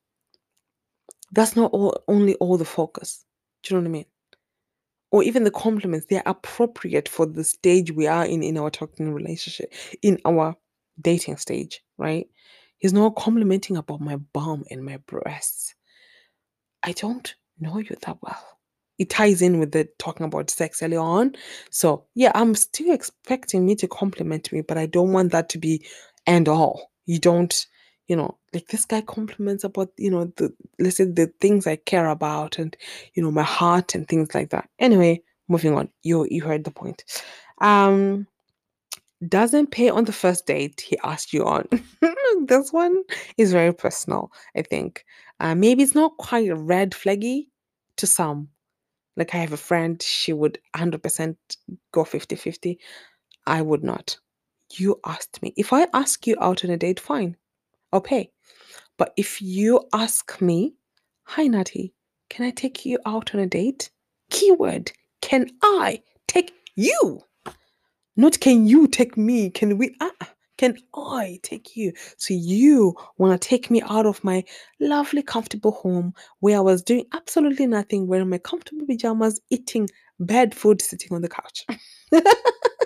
that's not all only all the focus. Do you know what I mean? Or even the compliments, they're appropriate for the stage we are in in our talking relationship, in our dating stage, right? He's not complimenting about my bum and my breasts. I don't know you that well. It ties in with the talking about sex earlier on. So yeah, I'm still expecting me to compliment me, but I don't want that to be end all. You don't, you know, like this guy compliments about, you know, the let's say the things I care about and you know, my heart and things like that. Anyway, moving on. You you heard the point. Um doesn't pay on the first date he asked you on. this one is very personal, I think. Uh, maybe it's not quite red flaggy to some. Like I have a friend, she would 100% go 50 50. I would not. You asked me. If I ask you out on a date, fine, I'll pay. But if you ask me, hi Natty, can I take you out on a date? Keyword, can I take you? Not can you take me? Can we? Uh, can I take you? So you want to take me out of my lovely, comfortable home where I was doing absolutely nothing, wearing my comfortable pajamas, eating bad food, sitting on the couch.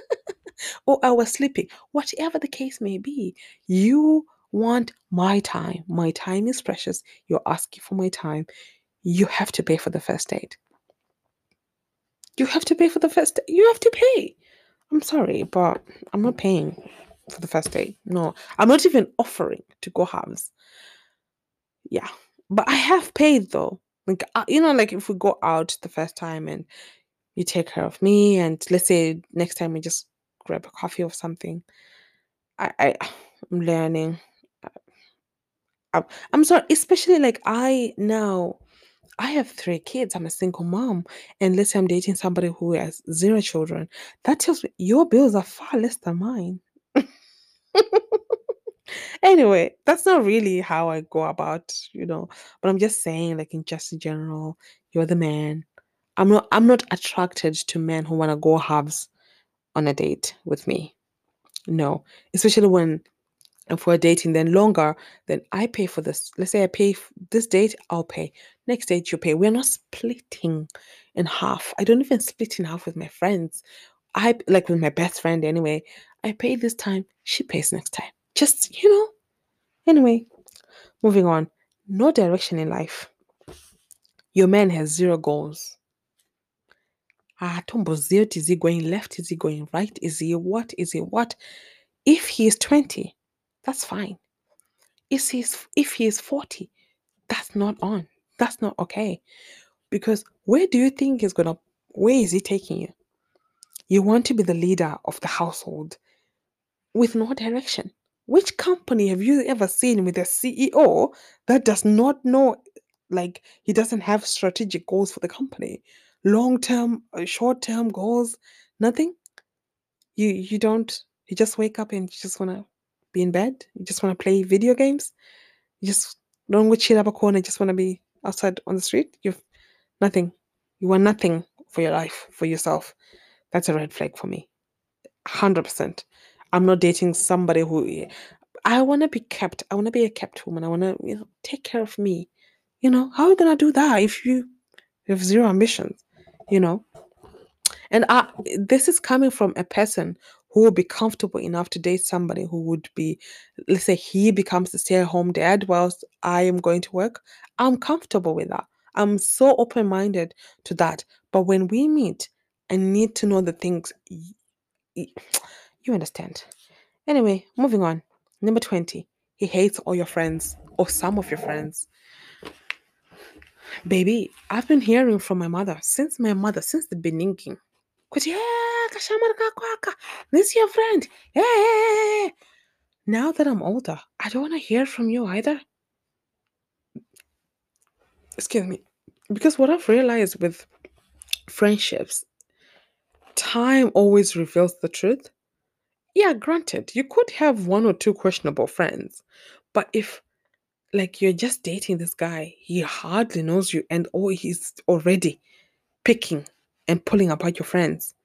or I was sleeping, whatever the case may be. You want my time. My time is precious. You're asking for my time. You have to pay for the first date. You have to pay for the first date. You have to pay. I'm sorry, but I'm not paying for the first date. No, I'm not even offering to go halves. Yeah, But I have paid though. Like uh, you know, like if we go out the first time and you take care of me, and let's say next time we just grab a coffee or something. I, I I'm learning. I'm, I'm sorry, especially like I now I have three kids. I'm a single mom, and let's say I'm dating somebody who has zero children. That tells me your bills are far less than mine. Anyway, that's not really how I go about, you know, but I'm just saying, like in just in general, you're the man. I'm not I'm not attracted to men who wanna go halves on a date with me. No. Especially when if we're dating then longer, then I pay for this. Let's say I pay f- this date, I'll pay. Next date you pay. We're not splitting in half. I don't even split in half with my friends. I like with my best friend anyway. I pay this time, she pays next time. Just, you know, Anyway, moving on. No direction in life. Your man has zero goals. Ah, Tombo zero. Is he going left? Is he going right? Is he what? Is he what? If he is 20, that's fine. If he's if he is 40, that's not on. That's not okay. Because where do you think he's gonna where is he taking you? You want to be the leader of the household with no direction. Which company have you ever seen with a CEO that does not know, like, he doesn't have strategic goals for the company? Long term, uh, short term goals, nothing? You you don't you just wake up and you just wanna be in bed? You just wanna play video games? You just don't go chill up a corner, just wanna be outside on the street? You've nothing. You want nothing for your life, for yourself. That's a red flag for me. 100%. I'm not dating somebody who I want to be kept. I want to be a kept woman. I want to, you know, take care of me. You know, how are you to do that if you have zero ambitions? You know? And I, this is coming from a person who will be comfortable enough to date somebody who would be, let's say he becomes the stay at home dad whilst I am going to work. I'm comfortable with that. I'm so open minded to that. But when we meet, I need to know the things you understand. Anyway, moving on. Number 20. He hates all your friends or some of your friends. Baby, I've been hearing from my mother since my mother, since the "Eh, kakwaka, This is your friend. Eh." Now that I'm older, I don't want to hear from you either. Excuse me. Because what I've realized with friendships, time always reveals the truth. Yeah, granted, you could have one or two questionable friends, but if like you're just dating this guy, he hardly knows you, and oh, he's already picking and pulling apart your friends,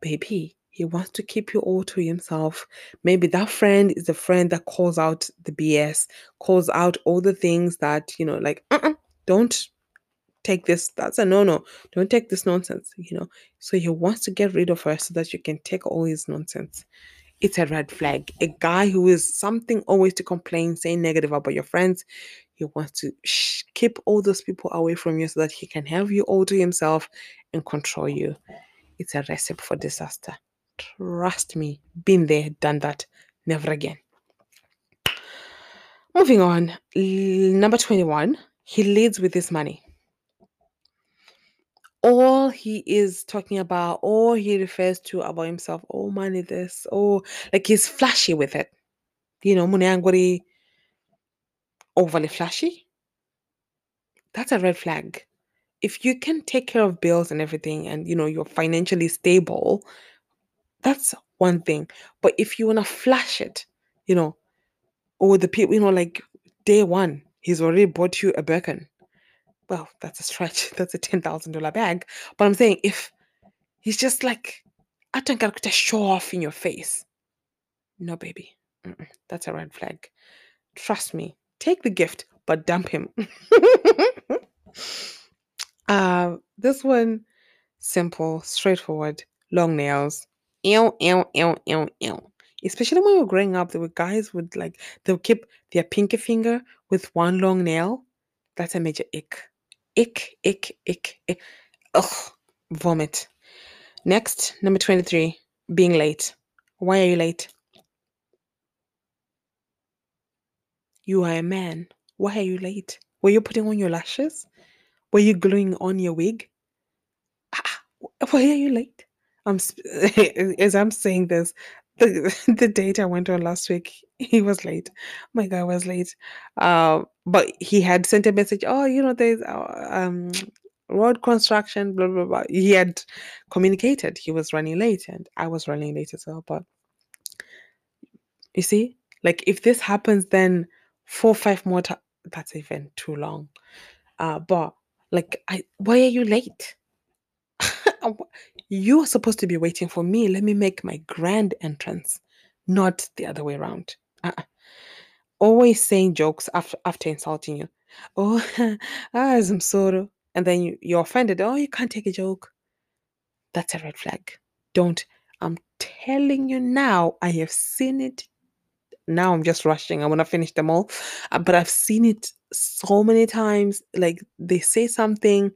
baby. He wants to keep you all to himself. Maybe that friend is the friend that calls out the BS, calls out all the things that, you know, like, uh-uh, don't take this. That's a no no. Don't take this nonsense, you know. So he wants to get rid of her so that you can take all his nonsense it's a red flag. A guy who is something always to complain, saying negative about your friends, he wants to keep all those people away from you so that he can have you all to himself and control you. It's a recipe for disaster. Trust me, been there, done that. Never again. Moving on, number 21, he leads with his money. All he is talking about, all he refers to about himself, oh, money, this, oh, like he's flashy with it. You know, Munyangwari, overly flashy. That's a red flag. If you can take care of bills and everything and you know you're financially stable, that's one thing. But if you want to flash it, you know, or the people, you know, like day one, he's already bought you a Birkin. Well, that's a stretch. That's a $10,000 bag. But I'm saying if he's just like, I don't got to show off in your face. No, baby. Mm-mm, that's a red flag. Trust me. Take the gift, but dump him. uh, this one, simple, straightforward, long nails. Ew, ew, ew, ew, ew. Especially when we were growing up, there were guys would like they'll keep their pinky finger with one long nail. That's a major ick. Ick, ick, ick, ick. Ugh. Vomit. Next, number 23, being late. Why are you late? You are a man. Why are you late? Were you putting on your lashes? Were you gluing on your wig? Ah, why are you late? I'm as I'm saying this, the the date I went on last week, he was late. My guy was late. Uh, but he had sent a message. Oh, you know, there's uh, um road construction. Blah blah blah. He had communicated he was running late, and I was running late as well. But you see, like if this happens, then four five more times. That's even too long. Uh, but like, I why are you late? You're supposed to be waiting for me. Let me make my grand entrance, not the other way around. Uh-uh. Always saying jokes after after insulting you. Oh, ah, I'm sorry. And then you, you're offended. Oh, you can't take a joke. That's a red flag. Don't. I'm telling you now, I have seen it. Now I'm just rushing. I want to finish them all. Uh, but I've seen it so many times. Like they say something,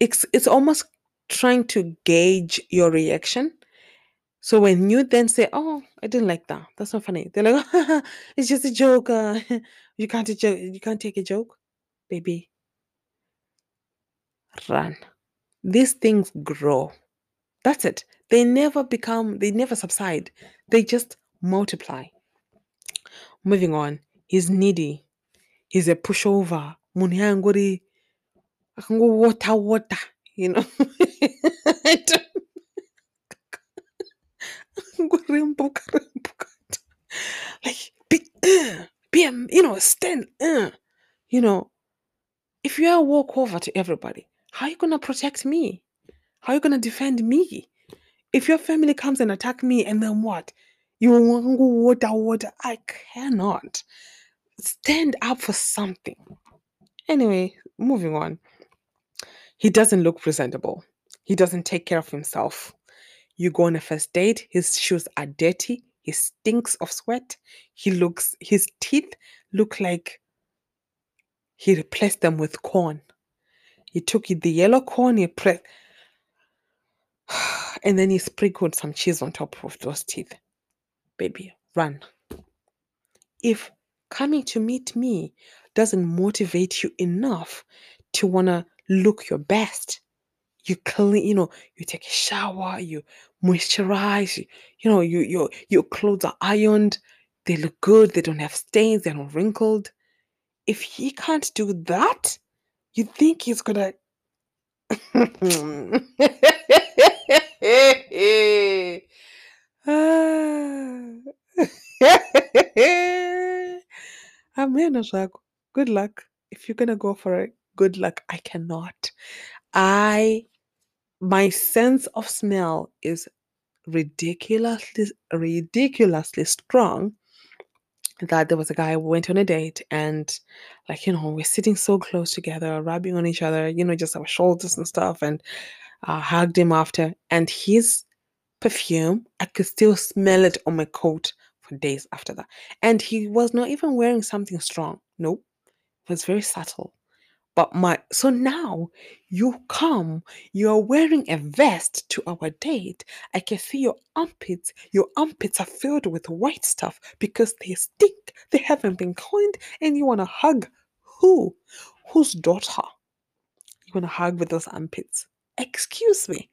it's it's almost trying to gauge your reaction. So when you then say, "Oh, I didn't like that. That's not funny," they're like, "It's just a joke. Uh, you can't joke. You can't take a joke, baby. Run. These things grow. That's it. They never become. They never subside. They just multiply. Moving on. He's needy. He's a pushover. Munyanguri. Water, water. You know. Like be, uh, be you know stand uh, you know if you're a walkover to everybody how are you gonna protect me? How are you gonna defend me? If your family comes and attack me and then what? You want water water? I cannot. Stand up for something. Anyway moving on. He doesn't look presentable. He doesn't take care of himself you go on a first date, his shoes are dirty, he stinks of sweat, he looks his teeth look like he replaced them with corn. He took the yellow corn, he pressed and then he sprinkled some cheese on top of those teeth. Baby, run. If coming to meet me doesn't motivate you enough to want to look your best, you clean, you know, you take a shower, you moisturize, you, know, you your your clothes are ironed, they look good, they don't have stains, they're not wrinkled. If he can't do that, you think he's gonna Amen, Oshago. Good luck. If you're gonna go for it, good luck. I cannot. I my sense of smell is ridiculously ridiculously strong that there was a guy who went on a date and like you know we're sitting so close together rubbing on each other you know just our shoulders and stuff and I hugged him after and his perfume i could still smell it on my coat for days after that. And he was not even wearing something strong. Nope. It was very subtle but my so now you come, you're wearing a vest to our date. I can see your armpits. Your armpits are filled with white stuff because they stink. They haven't been cleaned, and you want to hug who? Whose daughter? You want to hug with those armpits? Excuse me.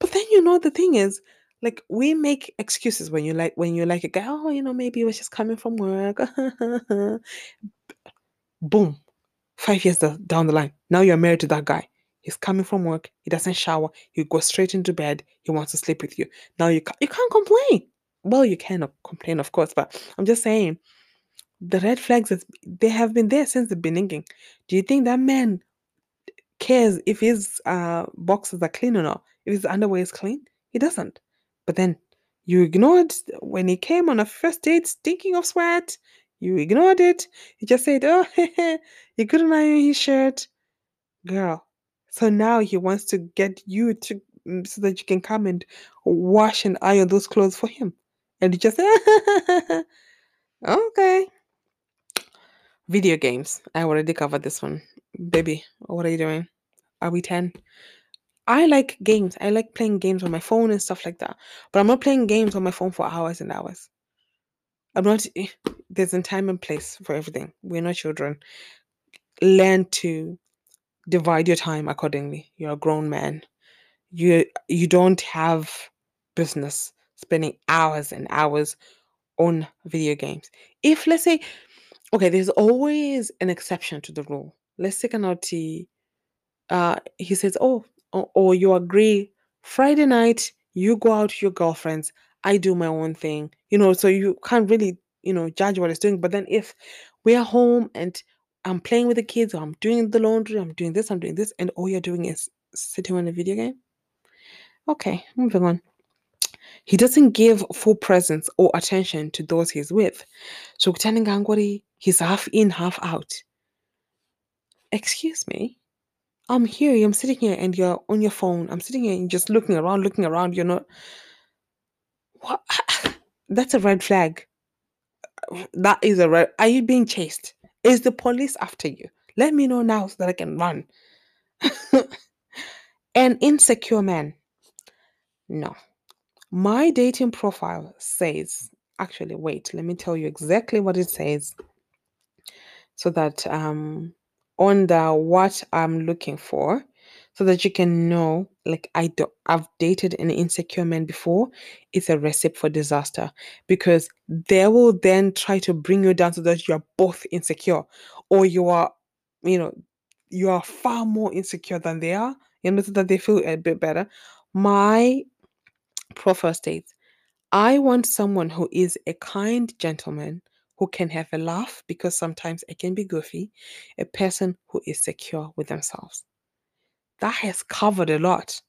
But then you know the thing is, like we make excuses when you like when you like a guy. Oh, you know maybe he was just coming from work. Boom Five years down the line, now you're married to that guy. He's coming from work. He doesn't shower. He goes straight into bed. He wants to sleep with you. Now you can't, you can't complain. Well, you can complain, of course, but I'm just saying the red flags they have been there since the beginning. Do you think that man cares if his uh, boxes are clean or not? If his underwear is clean, he doesn't. But then you ignored when he came on a first date, stinking of sweat. You ignored it. You just said, "Oh, you couldn't iron his shirt, girl." So now he wants to get you to mm, so that you can come and wash and iron those clothes for him, and you just okay. Video games. I already covered this one, baby. What are you doing? Are we ten? I like games. I like playing games on my phone and stuff like that. But I'm not playing games on my phone for hours and hours. I'm not, eh, there's a time and place for everything. We're not children. learn to divide your time accordingly. You're a grown man. You you don't have business spending hours and hours on video games. If let's say, okay, there's always an exception to the rule. Let's take an OT. Uh, he says, oh, or, or you agree Friday night, you go out with your girlfriends, I do my own thing, you know, so you can't really, you know, judge what it's doing. But then if we're home and I'm playing with the kids, or I'm doing the laundry, I'm doing this, I'm doing this, and all you're doing is sitting on a video game. Okay, moving on. He doesn't give full presence or attention to those he's with. So Ngangwari, he's half in, half out. Excuse me. I'm here, I'm sitting here and you're on your phone. I'm sitting here and just looking around, looking around, you're not what that's a red flag. That is a red are you being chased? Is the police after you? Let me know now so that I can run. An insecure man. No. My dating profile says, actually, wait, let me tell you exactly what it says so that um on the what I'm looking for so that you can know like I do I've dated an insecure man before it's a recipe for disaster because they will then try to bring you down so that you're both insecure or you are you know you are far more insecure than they are you know so that they feel a bit better my profile states I want someone who is a kind gentleman who can have a laugh because sometimes it can be goofy, a person who is secure with themselves. That has covered a lot.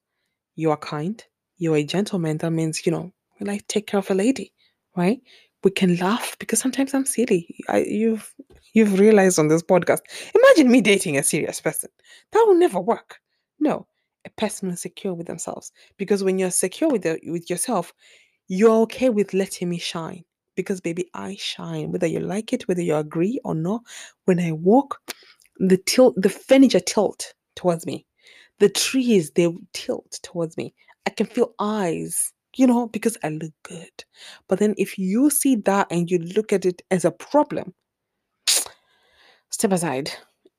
You are kind, you're a gentleman. That means, you know, we like take care of a lady, right? We can laugh because sometimes I'm silly. I, you've you've realized on this podcast. Imagine me dating a serious person. That will never work. No, a person who's secure with themselves. Because when you're secure with the, with yourself, you're okay with letting me shine because baby i shine whether you like it whether you agree or not when i walk the tilt the furniture tilt towards me the trees they tilt towards me. I can feel eyes you know because i look good. But then if you see that and you look at it as a problem step aside.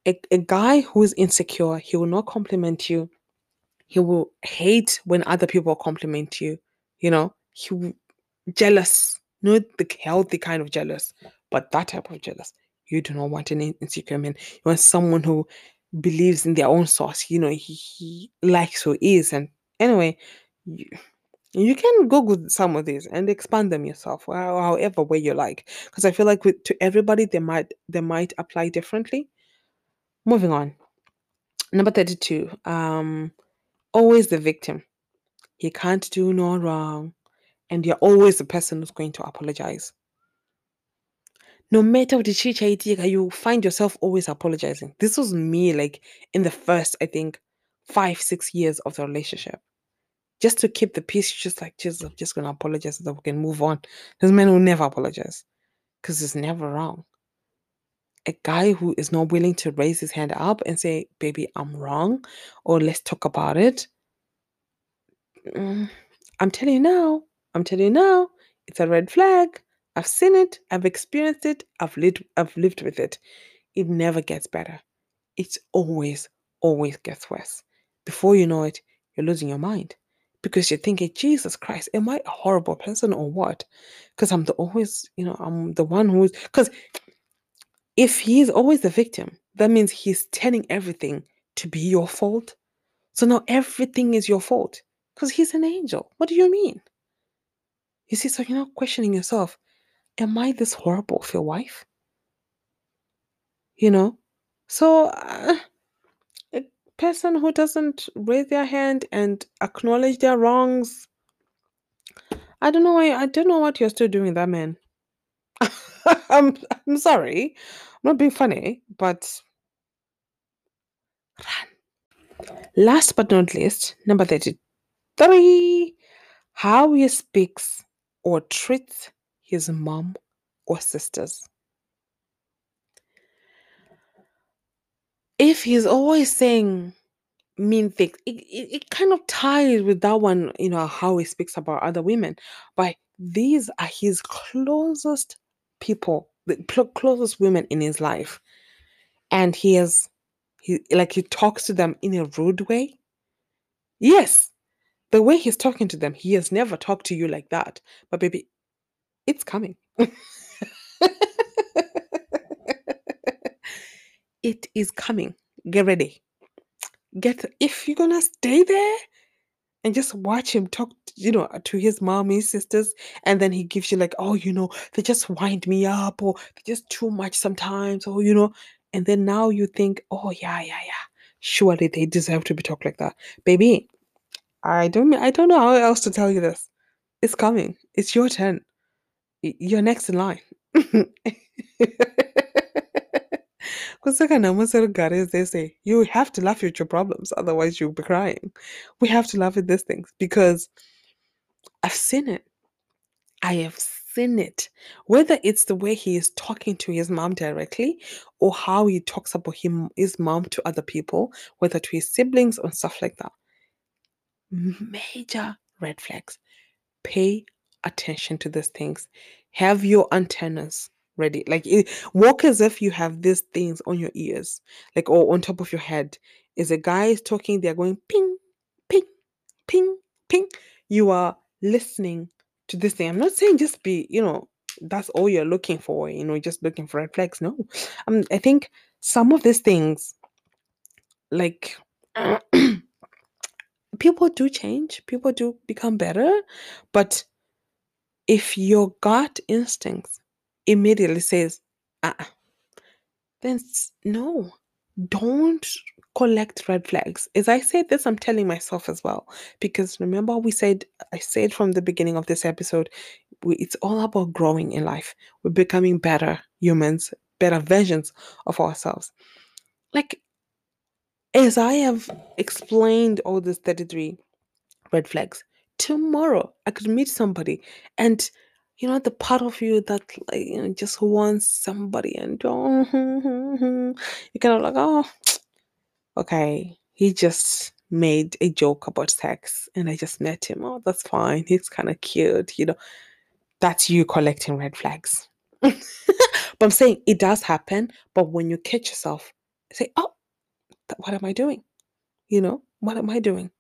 A, a guy who is insecure he will not compliment you. He will hate when other people compliment you you know. He jealous, not the healthy kind of jealous, but that type of jealous. You do not want an insecure man. You want someone who believes in their own source. You know, he, he likes who is. And anyway, you, you can Google some of these and expand them yourself, however way you like. Because I feel like with to everybody they might they might apply differently. Moving on. Number 32. Um always the victim. You can't do no wrong and you're always the person who's going to apologize. No matter what the chicha you find yourself always apologizing. This was me, like in the first, I think, five, six years of the relationship. Just to keep the peace, just like, Jesus, I'm just gonna apologize so that we can move on. There's men who never apologize because it's never wrong. A guy who is not willing to raise his hand up and say, Baby, I'm wrong, or let's talk about it. Mm, I'm telling you now, I'm telling you now, it's a red flag. I've seen it, I've experienced it, I've lived I've lived with it. It never gets better. It's always, always gets worse. Before you know it, you're losing your mind. Because you're thinking, Jesus Christ, am I a horrible person or what? Because I'm the always, you know, I'm the one who's because if he's always the victim, that means he's turning everything to be your fault. So now everything is your fault. Because he's an angel. What do you mean? You see, so you're not questioning yourself. Am I this horrible for your wife? You know? So, uh, a person who doesn't raise their hand and acknowledge their wrongs, I don't know why, I don't know what you're still doing that man. I'm, I'm sorry. I'm not being funny, but run. Last but not least, number 33 how he speaks or treats his mom or sisters. If he's always saying mean things, it, it, it kind of ties with that one, you know, how he speaks about other women. But these are his closest people, the closest women in his life. and he is he like he talks to them in a rude way. Yes, the way he's talking to them, he has never talked to you like that. But baby, it's coming. it is coming. Get ready. Get if you're gonna stay there and just watch him talk, you know, to his mom, his sisters, and then he gives you like, oh, you know, they just wind me up, or they just too much sometimes, or you know, and then now you think, oh yeah, yeah, yeah, surely they deserve to be talked like that, baby. I don't, I don't know how else to tell you this. It's coming. It's your turn. You're next in line. Kusekana Musarugare, they say, you have to laugh at your problems, otherwise you'll be crying. We have to laugh at these things because I've seen it. I have seen it. Whether it's the way he is talking to his mom directly or how he talks about him his mom to other people, whether to his siblings or stuff like that. Major red flags. Pay attention to these things. Have your antennas ready. Like it, walk as if you have these things on your ears, like or on top of your head. Is a guy is talking, they're going ping, ping, ping, ping. You are listening to this thing. I'm not saying just be, you know, that's all you're looking for, you know, just looking for red flags. No. Um, I think some of these things, like people do change, people do become better, but if your gut instincts immediately says, uh-uh, then no, don't collect red flags. As I said this, I'm telling myself as well. Because remember, we said, I said from the beginning of this episode, we, it's all about growing in life. We're becoming better humans, better versions of ourselves. Like, as I have explained all these 33 red flags, tomorrow I could meet somebody and you know the part of you that like you know just wants somebody and oh, you kind of like oh okay. He just made a joke about sex and i just met him. Oh that's fine. He's kind of cute you know. That's you collecting red flags. But i'm saying it does happen but when you catch yourself say oh what am i doing? You know what am i doing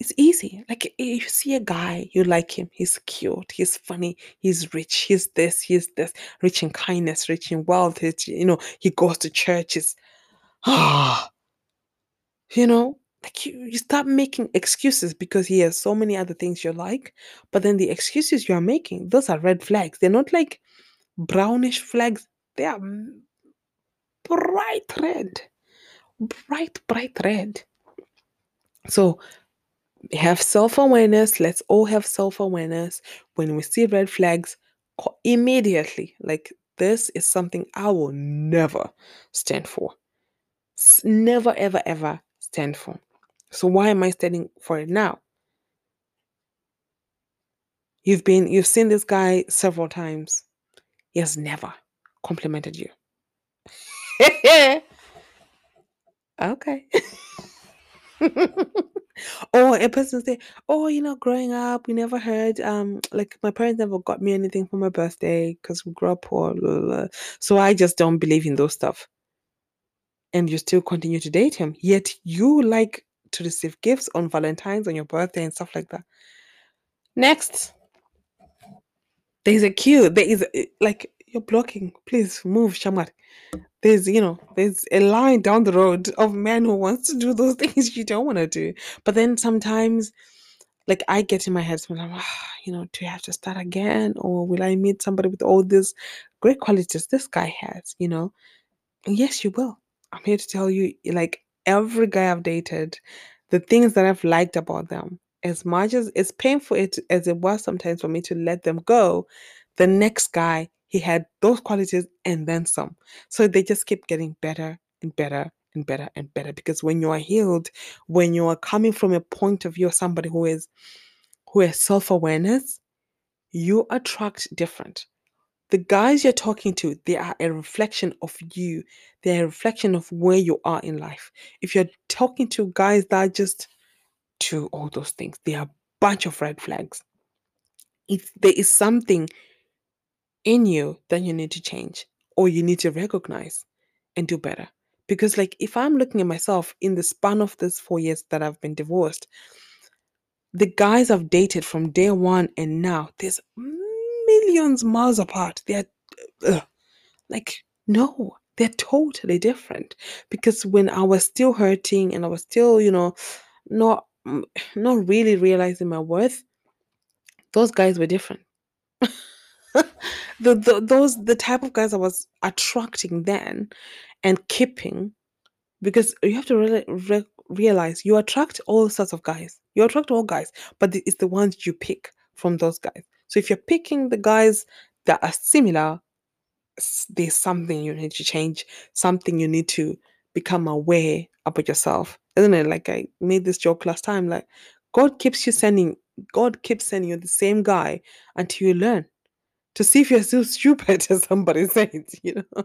it's easy. Like you see a guy, you like him, he's cute, he's funny, he's rich, he's this, he's this, rich in kindness, rich in wealth, He's you know, he goes to churches. Ah, you know, like you, you start making excuses because he has so many other things you like, but then the excuses you are making, those are red flags. They're not like brownish flags, they are bright red. Bright, bright red. So have self awareness. Let's all have self awareness. When we see red flags, immediately, like this is something I will never stand for. Never, ever, ever stand for. So why am I standing for it now? You've been, you've seen this guy several times. He has never complimented you. okay. or a person say, "Oh, you know, growing up, we never heard um like my parents never got me anything for my birthday because we grew up poor." Blah, blah, blah. So I just don't believe in those stuff. And you still continue to date him, yet you like to receive gifts on Valentine's, on your birthday, and stuff like that. Next, there's a queue. There is a, like you're blocking. Please move, Shamar there's you know there's a line down the road of men who wants to do those things you don't want to do. But then sometimes like i get in my head sometimes ah, you know do i have to start again? Or will i meet somebody with all these great qualities this guy has? You know? Yes you will. I'm here to tell you like every guy i've dated the things that i've liked about them as much as it's painful it, as it was sometimes for me to let them go the next guy he had those qualities and then some. So they just keep getting better and better and better and better because when you are healed, when you are coming from a point of view of somebody who is who has self-awareness, you attract different. The guys you're talking to, they are a reflection of you. They're a reflection of where you are in life. If you're talking to guys that are just do all those things, they are a bunch of red flags. If there is something in you, then you need to change or you need to recognize. and do better. Because, like, if I'm looking at myself in the span of this four years that I've been divorced, the guys I've dated from day one and now, there's millions miles apart. They're uh, like, no, they're totally different. Because when I was still hurting and I was still, you know, not not really realizing my worth, those guys were different. the, the those the type of guys I was attracting then and keeping because you have to really re- realize you attract all sorts of guys. You attract all guys, but it's the ones you pick from those guys. So if you're picking the guys that are similar, there's something you need to change, something you need to become aware about yourself. Isn't it? Like I made this joke last time, like God keeps you sending God keeps sending you the same guy until you learn to see if you're still stupid, as somebody said, you know.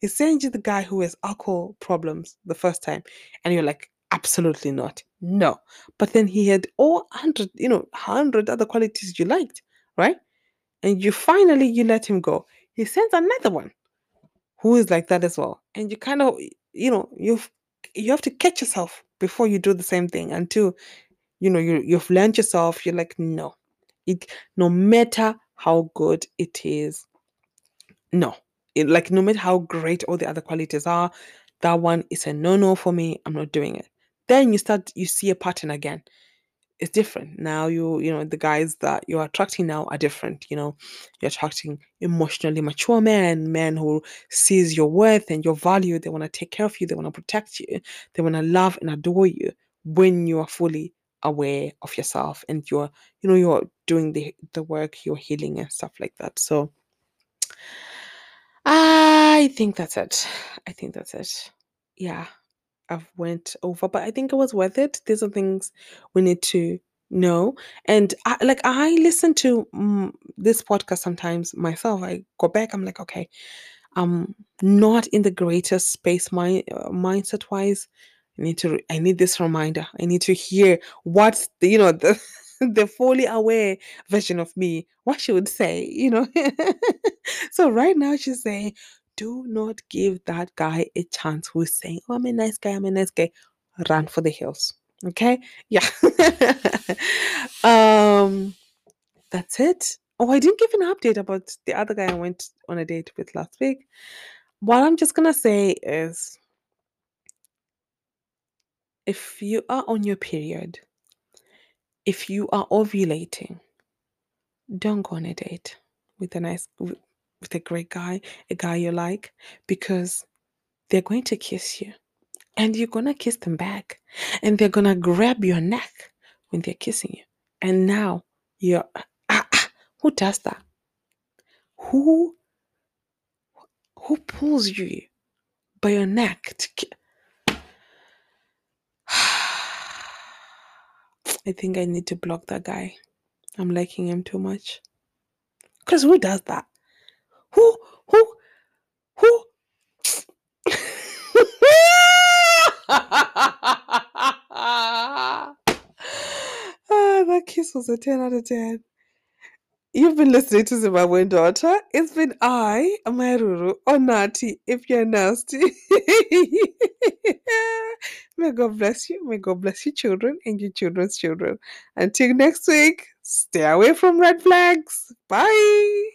he sends you the guy who has alcohol problems the first time, and you're like, absolutely not. No. But then he had all hundred, you know, hundred other qualities you liked, right? And you finally you let him go. He sends another one who is like that as well. And you kind of, you know, you've you have to catch yourself before you do the same thing until you know you you've learned yourself. You're like, no, it no matter how good it is, no, it, like no matter how great all the other qualities are, that one is a no no for me. I'm not doing it. Then you start you see a pattern again. It's different. Now you you know the guys that you're attracting now are different you know. You're attracting emotionally mature men men who sees your worth and your value. They want to take care of you. They want to protect you. They want to love and adore you when you are fully aware of yourself and you're you know you're doing the the work you're healing and stuff like that so i think that's it i think that's it yeah I've went over, but I think it was worth it. These are things we need to know. And I, like I listen to mm, this podcast sometimes myself. I go back. I'm like, okay, I'm not in the greatest space my uh, mindset wise. I need to. I need this reminder. I need to hear what the, you know the the fully aware version of me what she would say. You know. so right now she's saying do not give that guy a chance who's saying, Oh, I'm a nice guy, I'm a nice guy. Run for the hills. Okay? Yeah. um that's it. Oh, I didn't give an update about the other guy I went on a date with last week. What I'm just gonna say is if you are on your period, if you are ovulating, don't go on a date with a nice with a great guy, a guy you like, because they're going to kiss you and you're going to kiss them back and they're going to grab your neck when they're kissing you. And now you're, ah, ah, who does that? Who, who pulls you by your neck to ki- I think I need to block that guy. I'm liking him too much. Because who does that? Who, who, who? ah, that kiss was a 10 out of 10. You've been listening to Zimbabwean Daughter. It's been I, Maruru, or Nati, if you're nasty. May God bless you. May God bless your children and your children's children. Until next week, stay away from red flags. Bye.